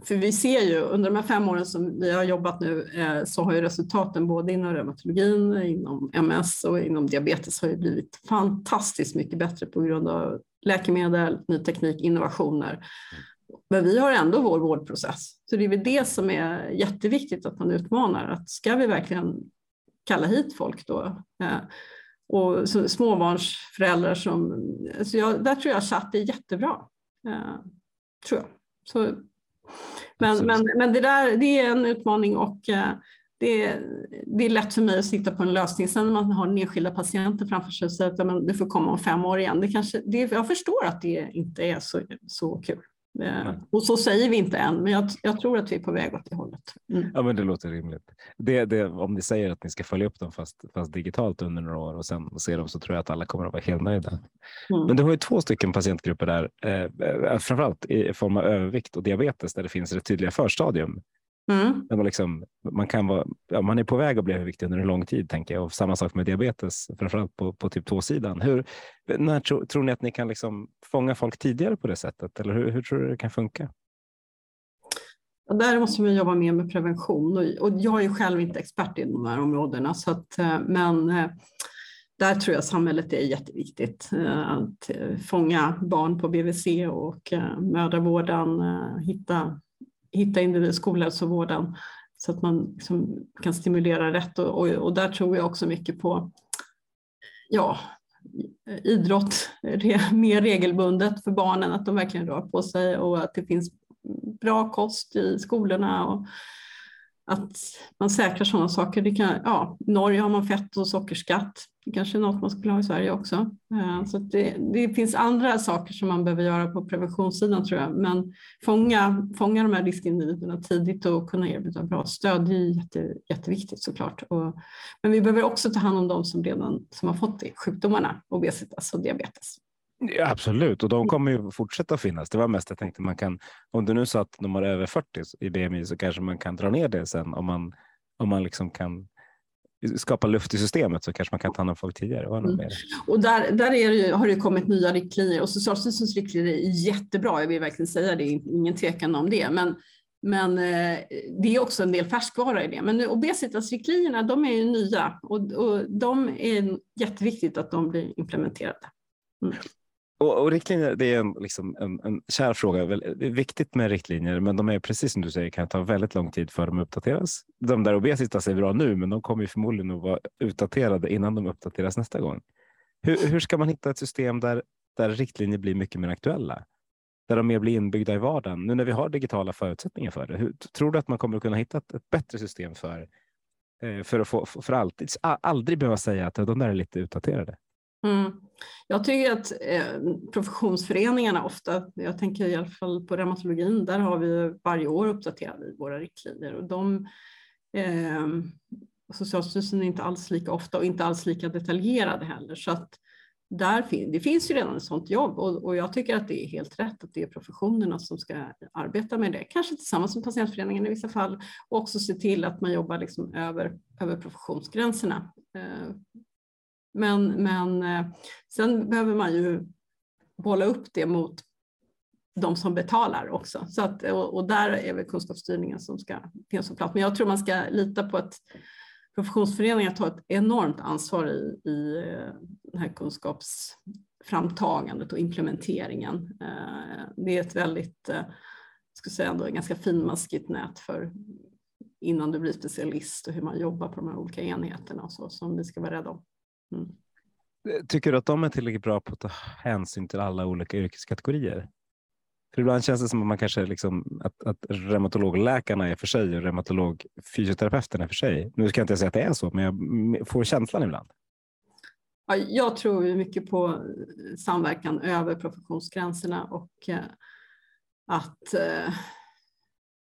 för vi ser ju under de här fem åren som vi har jobbat nu eh, så har ju resultaten både inom reumatologin, inom MS och inom diabetes har ju blivit fantastiskt mycket bättre på grund av läkemedel, ny teknik, innovationer. Men vi har ändå vår vårdprocess. Så det är väl det som är jätteviktigt att man utmanar. Att ska vi verkligen kalla hit folk då? Eh, och småbarnsföräldrar som... Alltså jag, där tror jag chatt är jättebra. Eh, tror jag. Så men, men, men det, där, det är en utmaning och eh, det är, det är lätt för mig att sitta på en lösning. Sen när man har den enskilda patienten framför sig och säger att du får komma om fem år igen. Det kanske, det, jag förstår att det inte är så, så kul. Mm. Och så säger vi inte än, men jag, jag, tror att vi är på väg åt det hållet. Mm. Ja, men det låter rimligt. Det, det, om ni säger att ni ska följa upp dem fast, fast digitalt under några år och sen se dem så tror jag att alla kommer att vara helt nöjda. Mm. Men du har ju två stycken patientgrupper där, eh, framförallt i form av övervikt och diabetes där det finns ett tydliga förstadium. Mm. man, liksom, man, kan vara, ja, man är på väg att bli överviktig under en lång tid, tänker jag. Och samma sak med diabetes, framförallt på, på typ 2-sidan. Hur, när tro, tror ni att ni kan liksom fånga folk tidigare på det sättet? Eller hur, hur tror du det kan funka? Där måste vi jobba mer med prevention. Och, och jag är själv inte expert i de här områdena, så att, eh, men eh, där tror jag samhället är jätteviktigt. Eh, att fånga barn på BVC och mödravården, hitta hitta individ, skolhälsovården så att man liksom kan stimulera rätt och, och, och, där tror jag också mycket på ja, idrott mer regelbundet för barnen, att de verkligen rör på sig och att det finns bra kost i skolorna och att man säkrar sådana saker. Det kan, ja, Norge har man fett och sockerskatt. Kanske något man skulle ha i Sverige också. Eh, så det, det, finns andra saker som man behöver göra på preventionssidan tror jag. Men fånga, fånga de här riskindividerna tidigt och kunna erbjuda bra stöd, det är jätte, jätteviktigt såklart. Och, men vi behöver också ta hand om de som redan som har fått det, sjukdomarna, obesitas och diabetes. Ja, absolut, och de kommer ju fortsätta finnas. Det var mest jag tänkte man kan, om du nu sa att de har över 40 i BMI så kanske man kan dra ner det sen om man, om man liksom kan skapa luft i systemet så kanske man kan ta hand om folk tidigare. Mm. Och där, där är det, har det kommit nya riktlinjer och Socialstyrelsens riktlinjer är jättebra, jag vill verkligen säga det, ingen tvekan om det. Men, men eh, det är också en del färskvara i det. Men obesitasriktlinjerna, de är ju nya och, och de är jätteviktigt att de blir implementerade. Mm. Och, och, riktlinjer, det är en, liksom en, en kär fråga. Det är viktigt med riktlinjer, men de är precis som du säger kan ta väldigt lång tid för dem att uppdateras. De där obesitas är bra nu, men de kommer förmodligen att vara utdaterade innan de uppdateras nästa gång. Hur, hur ska man hitta ett system där, där riktlinjer blir mycket mer aktuella? Där de mer blir inbyggda i vardagen. Nu när vi har digitala förutsättningar för det, hur, tror du att man kommer att kunna hitta ett, ett bättre system för, eh, för att få, för alltid, aldrig behöva säga att de där är lite utdaterade? Mm. Jag tycker att eh, professionsföreningarna ofta, jag tänker i alla fall på reumatologin, där har vi varje år uppdaterade våra riktlinjer och de eh, Socialstyrelsen är inte alls lika ofta och inte alls lika detaljerade heller. Så att där fin det finns ju redan ett sådant jobb och, och, jag tycker att det är helt rätt att det är professionerna som ska arbeta med det, kanske tillsammans med patientföreningen i vissa fall och också se till att man jobbar liksom över, över professionsgränserna. Eh, men, men eh, sen behöver man ju bolla upp det mot de som betalar också. Så att, och, och där är väl kunskapsstyrningen som ska finnas på plats. Men jag tror man ska lita på att professionsföreningar tar ett enormt ansvar i, i eh, det här kunskapsframtagandet och implementeringen. Eh, det är ett väldigt, jag skulle säga ändå, ganska finmaskigt nät för innan du blir specialist och hur man jobbar på de här olika enheterna och så som vi ska vara rädda om. Mm. Tycker du att de är tillräckligt bra på att ta hänsyn till alla olika yrkeskategorier? För ibland känns det som att man kanske liksom att, att reumatologläkarna är för sig och reumatologfysioterapeuterna är för sig. Nu ska jag inte säga att det är så, men jag får känslan ibland. Ja, jag tror mycket på samverkan över professionsgränserna och eh, att eh,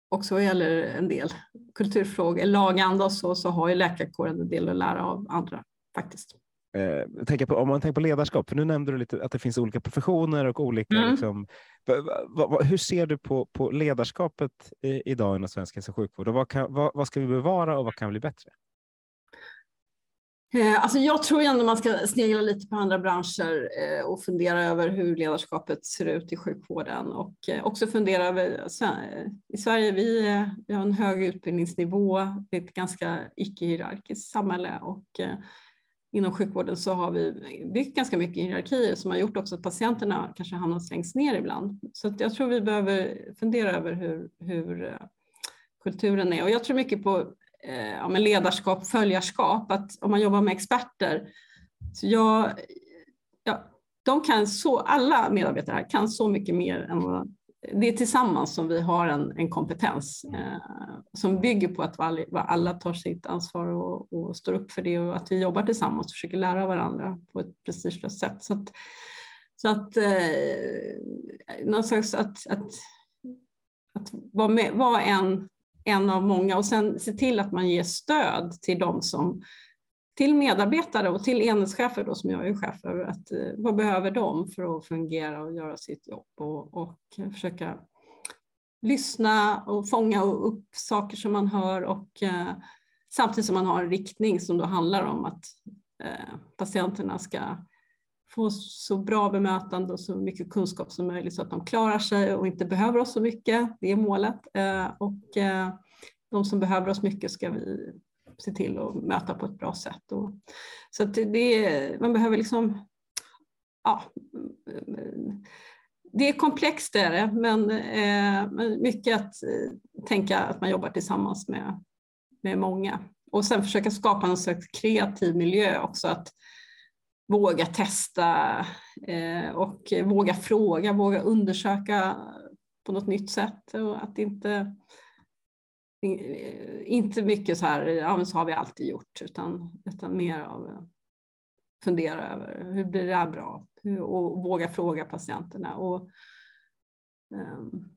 också vad gäller en del kulturfrågor, laganda och så, så har ju läkarkåren en del att lära av andra faktiskt. Eh, tänka på, om man tänker på ledarskap, för nu nämnde du lite att det finns olika professioner och olika... Mm. Liksom, va, va, hur ser du på, på ledarskapet i, idag inom svensk hälso och sjukvård? Och vad, kan, vad, vad ska vi bevara och vad kan bli bättre? Eh, alltså jag tror ändå man ska snegla lite på andra branscher eh, och fundera över hur ledarskapet ser ut i sjukvården och eh, också fundera över i Sverige, vi, vi har en hög utbildningsnivå, det är ett ganska icke-hierarkiskt samhälle och inom sjukvården så har vi byggt ganska mycket hierarkier som har gjort också att patienterna kanske hamnat längst ner ibland. Så jag tror vi behöver fundera över hur, hur eh, kulturen är och jag tror mycket på eh, ja, ledarskap, följarskap, att om man jobbar med experter, så jag, ja, de kan så, alla medarbetare här kan så mycket mer än vad det är tillsammans som vi har en, en kompetens eh, som bygger på att alla, alla tar sitt ansvar och, och, står upp för det och att vi jobbar tillsammans och försöker lära varandra på ett prestigelöst sätt. Så att, så att, eh, någonstans att, att, att vara, med, vara en en av många och sen se till att man ger stöd till de som till medarbetare och till enhetschefer då, som jag är chef för, att, eh, vad behöver de för att fungera och göra sitt jobb och, och försöka lyssna och fånga upp saker som man hör och eh, samtidigt som man har en riktning som då handlar om att eh, patienterna ska få så bra bemötande och så mycket kunskap som möjligt så att de klarar sig och inte behöver oss så mycket. Det är målet. Eh, och eh, de som behöver oss mycket ska vi se till att möta på ett bra sätt. Så att det, man behöver liksom, ja, det är komplext är det, men, eh, mycket att eh, tänka att man jobbar tillsammans med, med många. Och sen försöka skapa någon slags kreativ miljö också. Att, våga testa eh, och våga fråga, våga undersöka på något nytt sätt och att inte inte mycket så här, ja men så har vi alltid gjort, utan, utan mer av eh, fundera över hur blir det här bra och våga fråga patienterna. Och, um,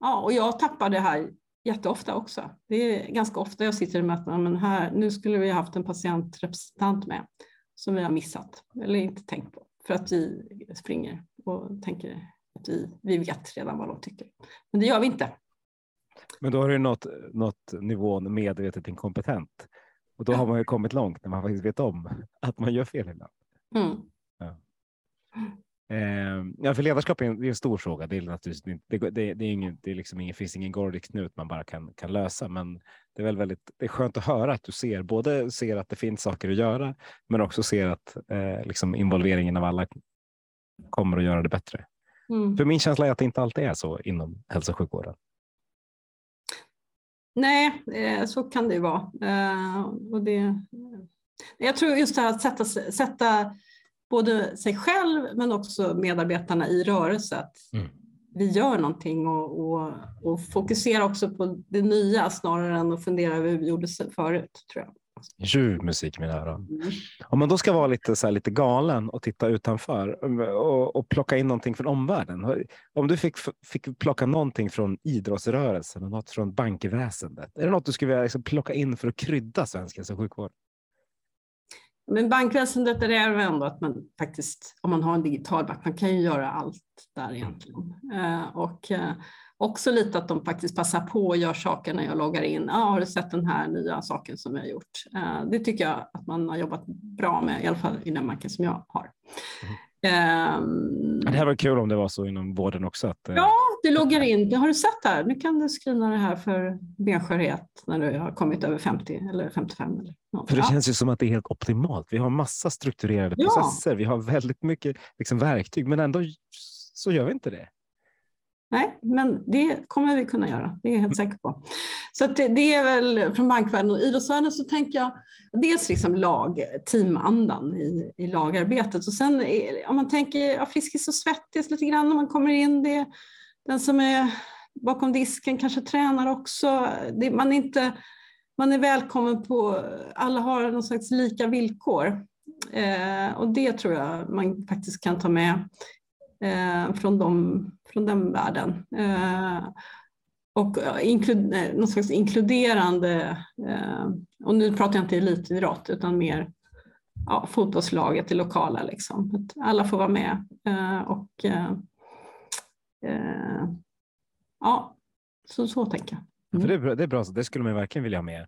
ja, och jag tappar det här jätteofta också. Det är ganska ofta jag sitter i möten, men här, nu skulle vi haft en patientrepresentant med som vi har missat eller inte tänkt på för att vi springer och tänker att vi, vi vet redan vad de tycker. Men det gör vi inte. Men då har du nått, nått nivån medvetet inkompetent och då har man ju kommit långt när man faktiskt vet om att man gör fel ibland. Mm. Ja. Eh, ja, för ledarskap är en, är en, stor fråga. Det är naturligtvis det, det, det är ingen, det är liksom ingen, finns ingen Gordic-knut man bara kan, kan lösa, men det är väl väldigt det är skönt att höra att du ser både ser att det finns saker att göra, men också ser att eh, liksom involveringen av alla kommer att göra det bättre. Mm. För min känsla är att det inte alltid är så inom hälso och sjukvården. Nej, eh, så kan det vara. Eh, och det, jag tror just det här att sätta, sätta både sig själv men också medarbetarna i rörelse. Att mm. vi gör någonting och, och, och fokusera också på det nya snarare än att fundera över hur vi gjorde förut. tror jag. Ljuv musik i mina öron. Mm. Om man då ska vara lite, så här, lite galen och titta utanför och, och plocka in någonting från omvärlden. Om du fick, fick plocka någonting från idrottsrörelsen och något från bankväsendet. Är det något du skulle vilja liksom plocka in för att krydda svensk hälso och sjukvård? Men bankväsendet är det ändå att man faktiskt, om man har en digital bank, man kan ju göra allt där egentligen. Eh, och eh, också lite att de faktiskt passar på och gör saker när jag loggar in. Ah, har du sett den här nya saken som jag har gjort? Eh, det tycker jag att man har jobbat bra med, i alla fall i den banken som jag har. Mm. Um, det här var kul om det var så inom vården också. Att, ja, du loggar in. Det har du sett här. Nu kan du screena det här för benskörhet när du har kommit över 50 eller 55. Eller något. För det ja. känns ju som att det är helt optimalt. Vi har massa strukturerade ja. processer. Vi har väldigt mycket liksom, verktyg, men ändå så gör vi inte det. Nej, men det kommer vi kunna göra. Det är jag helt säker på. Så det, det, är väl från bankvärlden och idrottsvärlden så tänker jag dels liksom lag, teamandan i, i lagarbetet och sen om man tänker ja, Friskis och Svettis lite grann när man kommer in. Det, den som är bakom disken kanske tränar också. Det, man, är inte, man är välkommen på, alla har någon slags lika villkor. Eh, och det tror jag man faktiskt kan ta med eh, från, dem, från den världen. Eh, och inklud, någon slags inkluderande, eh, och nu pratar jag inte elitidrott utan mer ja, fotbollslaget, det lokala. Liksom. Att alla får vara med. Eh, och, eh, eh, ja, så, så tänker jag. Mm. För det, är bra, det är bra, det skulle man verkligen vilja ha med.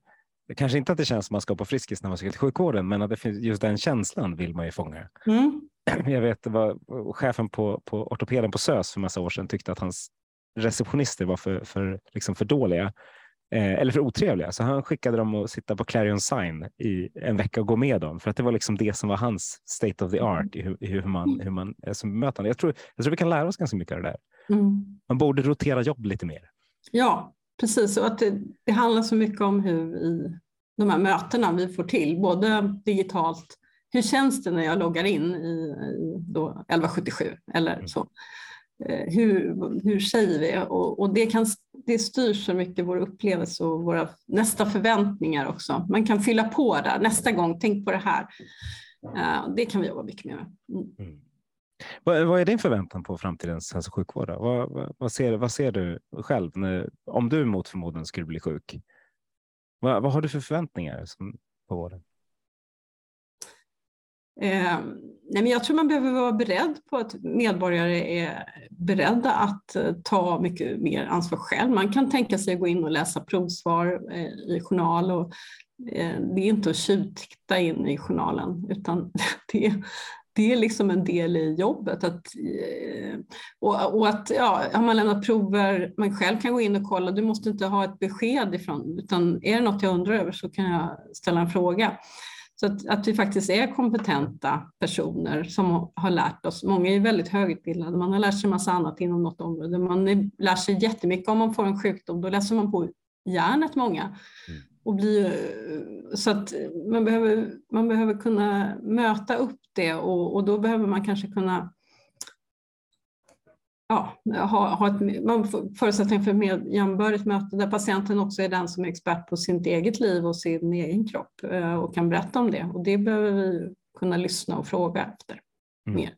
Kanske inte att det känns som man ska på Friskis när man ska till sjukvården, men att det finns, just den känslan vill man ju fånga. Mm. Jag vet, det var chefen på, på ortopeden på SÖS för massa år sedan tyckte att hans receptionister var för, för, liksom för dåliga eh, eller för otrevliga. Så han skickade dem att sitta på Clarion Sign i en vecka och gå med dem för att det var liksom det som var hans state of the art i hur, i hur man, hur man är som bemötande. Jag tror, jag tror vi kan lära oss ganska mycket av det där. Mm. Man borde rotera jobb lite mer. Ja, precis. Och att det, det handlar så mycket om hur i de här mötena vi får till, både digitalt hur känns det när jag loggar in i, i då 1177 eller mm. så? Eh, hur, hur säger vi? Och, och, det, kan, det styr så mycket vår upplevelse och våra nästa förväntningar också. Man kan fylla på där. Nästa gång, tänk på det här. Uh, det kan vi jobba mycket med. Mm. Vad, vad, är din förväntan på framtidens hälso och sjukvård? Vad, vad, vad, ser, vad ser du själv när, om du mot förmodan skulle bli sjuk? Vad, vad har du för förväntningar som, på vården? Eh, nej men jag tror man behöver vara beredd på att medborgare är beredda att eh, ta mycket mer ansvar själv. Man kan tänka sig att gå in och läsa provsvar eh, i journal och eh, det är inte att tjuvtitta in i journalen utan det, det är liksom en del i jobbet. Att, eh, och, och, att ja, har man lämnat prover, man själv kan gå in och kolla, du måste inte ha ett besked ifrån, utan är det något jag undrar över så kan jag ställa en fråga. Så att, att vi faktiskt är kompetenta personer som har lärt oss. Många är väldigt högutbildade, man har lärt sig massa annat inom något område. Man är, lär sig jättemycket om man får en sjukdom, då läser man på hjärnet många. Mm. Och blir, så att man behöver, man behöver kunna möta upp det och, och då behöver man kanske kunna ja, ha, ha ett, man förutsättning för ett jämbördigt möte där patienten också är den som är expert på sitt eget liv och sin egen kropp eh, och kan berätta om det. Och det behöver vi kunna lyssna och fråga efter mm. mer.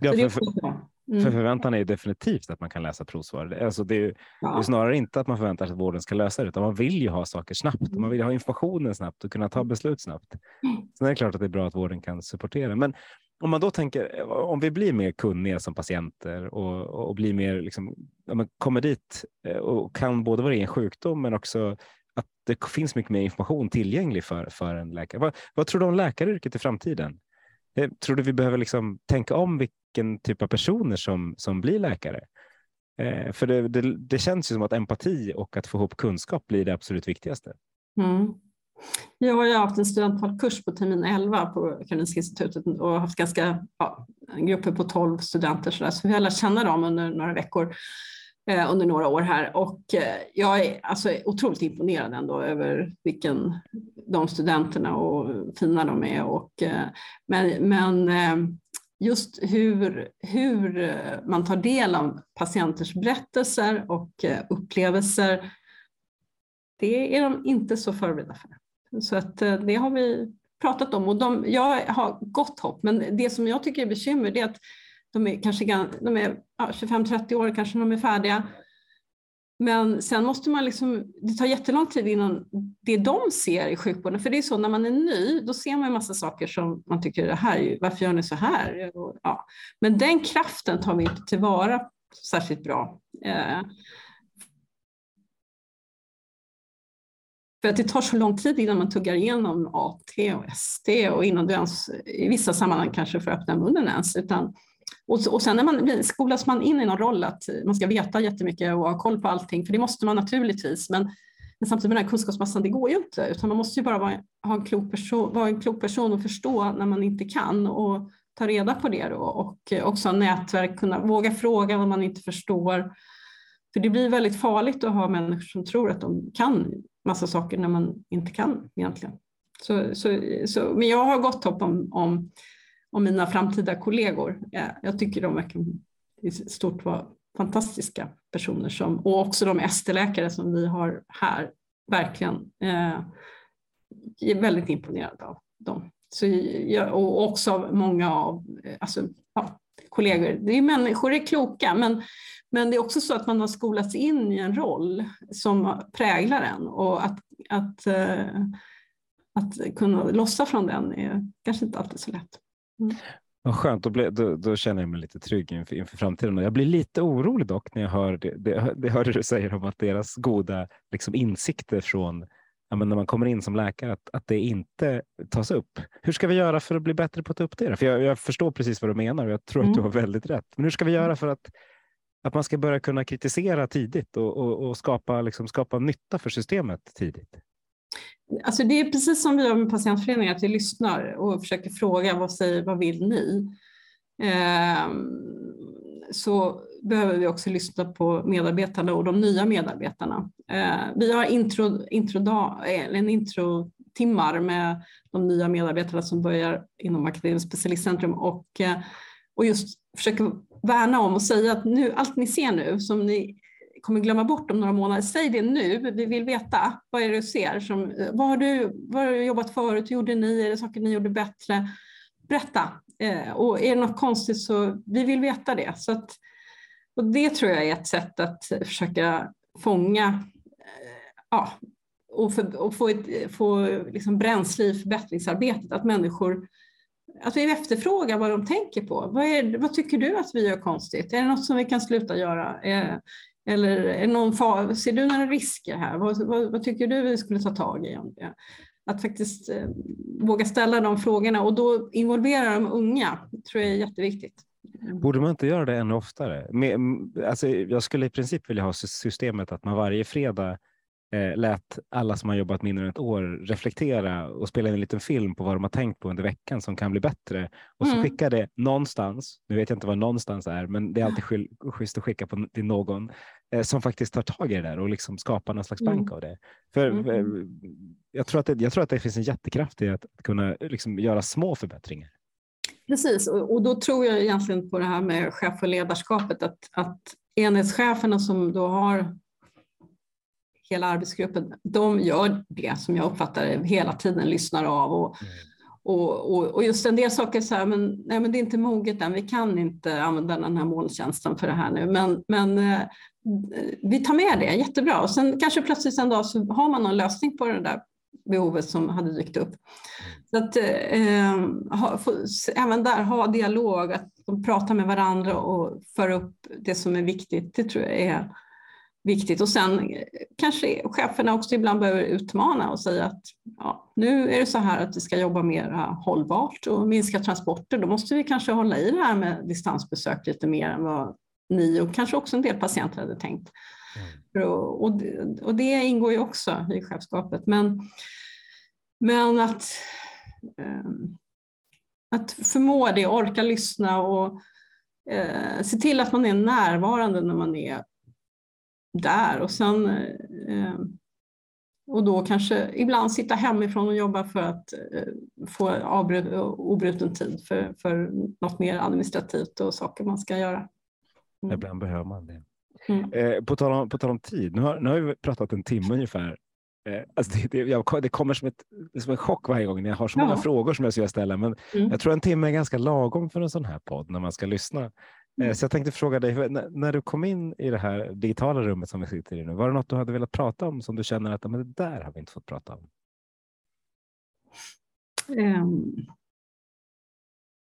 Ja, för, för, mm. för, förväntan är definitivt att man kan läsa provsvar. Alltså det, är, ja. det är snarare inte att man förväntar sig att vården ska lösa det, utan man vill ju ha saker snabbt. Mm. Man vill ha informationen snabbt och kunna ta beslut snabbt. Mm. Sen är det klart att det är bra att vården kan supportera. Men om man då tänker, eh, om vi blir mer kunniga som patienter och, och blir mer, liksom, ja, man kommer dit eh, och kan både vara en sjukdom men också att det finns mycket mer information tillgänglig för, för en läkare. Vad, vad tror du om läkaryrket i framtiden? Eh, tror du vi behöver liksom tänka om vilken typ av personer som, som blir läkare? Eh, för det, det, det, känns ju som att empati och att få ihop kunskap blir det absolut viktigaste. Mm. Jag har ju haft en studentkurs på termin 11 på Karolinska institutet och haft ganska ja, grupper på 12 studenter så, där, så vi har lärt känna dem under några veckor eh, under några år här och eh, jag är alltså otroligt imponerad ändå över vilken de studenterna och fina de är och eh, men, men eh, just hur, hur eh, man tar del av patienters berättelser och eh, upplevelser det är de inte så förberedda för. Så att eh, det har vi pratat om och de, jag har gott hopp. Men det som jag tycker är bekymmer är att de är kanske de är, ja, 25-30 år, kanske de är färdiga. Men sen måste man liksom, det tar jättelång tid innan det de ser i sjukvården, för det är så när man är ny, då ser man en massa saker som man tycker, det här, varför gör ni så här? Ja. Men den kraften tar vi inte tillvara särskilt bra. Eh, För att det tar så lång tid innan man tuggar igenom AT och ST och innan du ens i vissa sammanhang kanske får öppna munnen ens. Utan, och, och sen när man skolas man in i någon roll att man ska veta jättemycket och ha koll på allting, för det måste man naturligtvis. Men, men samtidigt med den här kunskapsmassan, det går ju inte, utan man måste ju bara vara, ha en klok person, vara en klok person och förstå när man inte kan och ta reda på det då, och också nätverk, kunna våga fråga vad man inte förstår. För det blir väldigt farligt att ha människor som tror att de kan massa saker när man inte kan egentligen. Så, så, så, men jag har gott hopp om, om, om mina framtida kollegor. Jag, jag tycker de verkar i stort vara fantastiska personer som, och också de ST-läkare som vi har här, verkligen. Eh, är väldigt imponerad av dem. Så jag, och också av många av eh, alltså, ja, kollegor. Det är människor är kloka, men men det är också så att man har skolats in i en roll som präglar en och att, att, eh, att kunna lossa från den är kanske inte alltid så lätt. Mm. Vad skönt, då, blir, då, då, känner jag mig lite trygg inför, inför framtiden. Jag blir lite orolig dock när jag hör det, det, det hörde du säger om att deras goda liksom, insikter från ja, när man kommer in som läkare, att, att det inte tas upp. Hur ska vi göra för att bli bättre på att ta upp det? För jag, jag förstår precis vad du menar och jag tror mm. att du mm. har väldigt rätt. Men hur ska vi göra för att, att man ska börja kunna kritisera tidigt och, och, och skapa, liksom, skapa nytta för systemet tidigt? Alltså det är precis som vi gör med patientföreningar, att vi lyssnar och försöker fråga vad, säger, vad vill ni? Eh, så behöver vi också lyssna på medarbetarna och de nya medarbetarna. Eh, vi har intro, intro, eh, en introtimmar med de nya medarbetarna som börjar inom Akademiskt specialistcentrum och, eh, och just försöker värna om och säga att nu, allt ni ser nu som ni kommer glömma bort om några månader, säg det nu, vi vill veta. Vad är det du ser? Som, vad, har du, vad har du jobbat förut? Hur gjorde ni? Är det saker ni gjorde bättre? Berätta. Eh, och är det något konstigt så vi vill veta det. Så att, och det tror jag är ett sätt att försöka fånga eh, ja, och, för, och få, ett, få liksom bränsle i förbättringsarbetet. Att människor att vi efterfrågar vad de tänker på. Vad, är, vad, tycker du att vi gör konstigt? Är det något som vi kan sluta göra? Eh, eller är någon far, ser du några risker här? Vad, vad, vad, tycker du vi skulle ta tag i? Att faktiskt eh, våga ställa de frågorna och då involvera de unga tror jag är jätteviktigt. Mm. Borde man inte göra det ännu oftare? Med, alltså, jag skulle i princip vilja ha systemet att man varje fredag eh, lät alla som har jobbat mindre än ett år reflektera och spela in en liten film på vad de har tänkt på under veckan som kan bli bättre. Och så mm. det någonstans. Nu vet jag inte vad någonstans är, men det är alltid schysst att skicka på, till någon eh, som faktiskt tar tag i det där och liksom skapar någon slags bank mm. av det. För mm. eh, jag, tror att det, jag tror att det finns en jättekraft i att kunna liksom, göra små förbättringar. Precis, och, och då tror jag egentligen på det här med chef och ledarskapet, att, att enhetscheferna som då har hela arbetsgruppen, de gör det som jag uppfattar det hela tiden, lyssnar av och, mm. och, och, och, just en del saker så här, men, nej, men det är inte moget än, vi kan inte använda den här molntjänsten för det här nu, men, men eh, vi tar med det, jättebra. Och sen kanske plötsligt en dag så har man någon lösning på det där behovet som hade dykt upp. Så att eh, ha, få, även där ha dialog, att de pratar med varandra och för upp det som är viktigt, det tror jag är viktigt. Och sen eh, kanske cheferna också ibland behöver utmana och säga att ja, nu är det så här att vi ska jobba mer hållbart och minska transporter. Då måste vi kanske hålla i det här med distansbesök lite mer än vad ni och kanske också en del patienter hade tänkt. Mm. Och, och, och, det ingår ju också i chefskapet. Men, men att, um, att förmå det, orka lyssna och uh, se till att man är närvarande när man är där och sen uh, och då kanske ibland sitta hemifrån och jobba för att uh, få avbrut, obruten tid för, för något mer administrativt och saker man ska göra. Mm. Ibland behöver man det. Mm. Eh, på, tal om, på tal om tid, nu har, nu har vi pratat en timme ungefär. Eh, alltså det, det, jag, det kommer som, ett, som en chock varje gång när jag har så många frågor som jag ska ställa. Men mm. jag tror en timme är ganska lagom för en sån här podd när man ska lyssna. Eh, så jag tänkte fråga dig, när, du kom in i det här digitala rummet som vi sitter i nu, var det något du hade velat prata om som du känner att men det där har vi inte fått prata om? Um,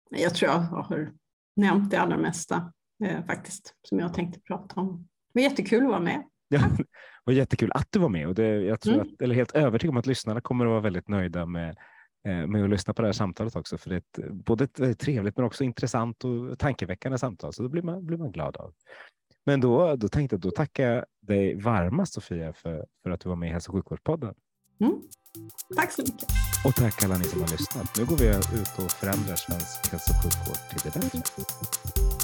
jag tror jag har nämnt det allra mesta eh, faktiskt, som jag tänkte prata om. Det var jättekul att vara med. Ja, det var jättekul att du var med och det, jag tror mm. att, eller helt övertygad om att lyssnarna kommer att vara väldigt nöjda med, med att lyssna på det här samtalet också. För det är ett, både ett väldigt trevligt men också intressant och tankeväckande samtal, så då blir man, blir man glad av. Men då, då tänkte jag, då tackar jag dig varmast Sofia för, för att du var med i Hälso och sjukvårdspodden. Mm. Tack så mycket. Och tack alla ni som har lyssnat. Nu går vi ut och förändrar svensk hälso och sjukvård till det bättre.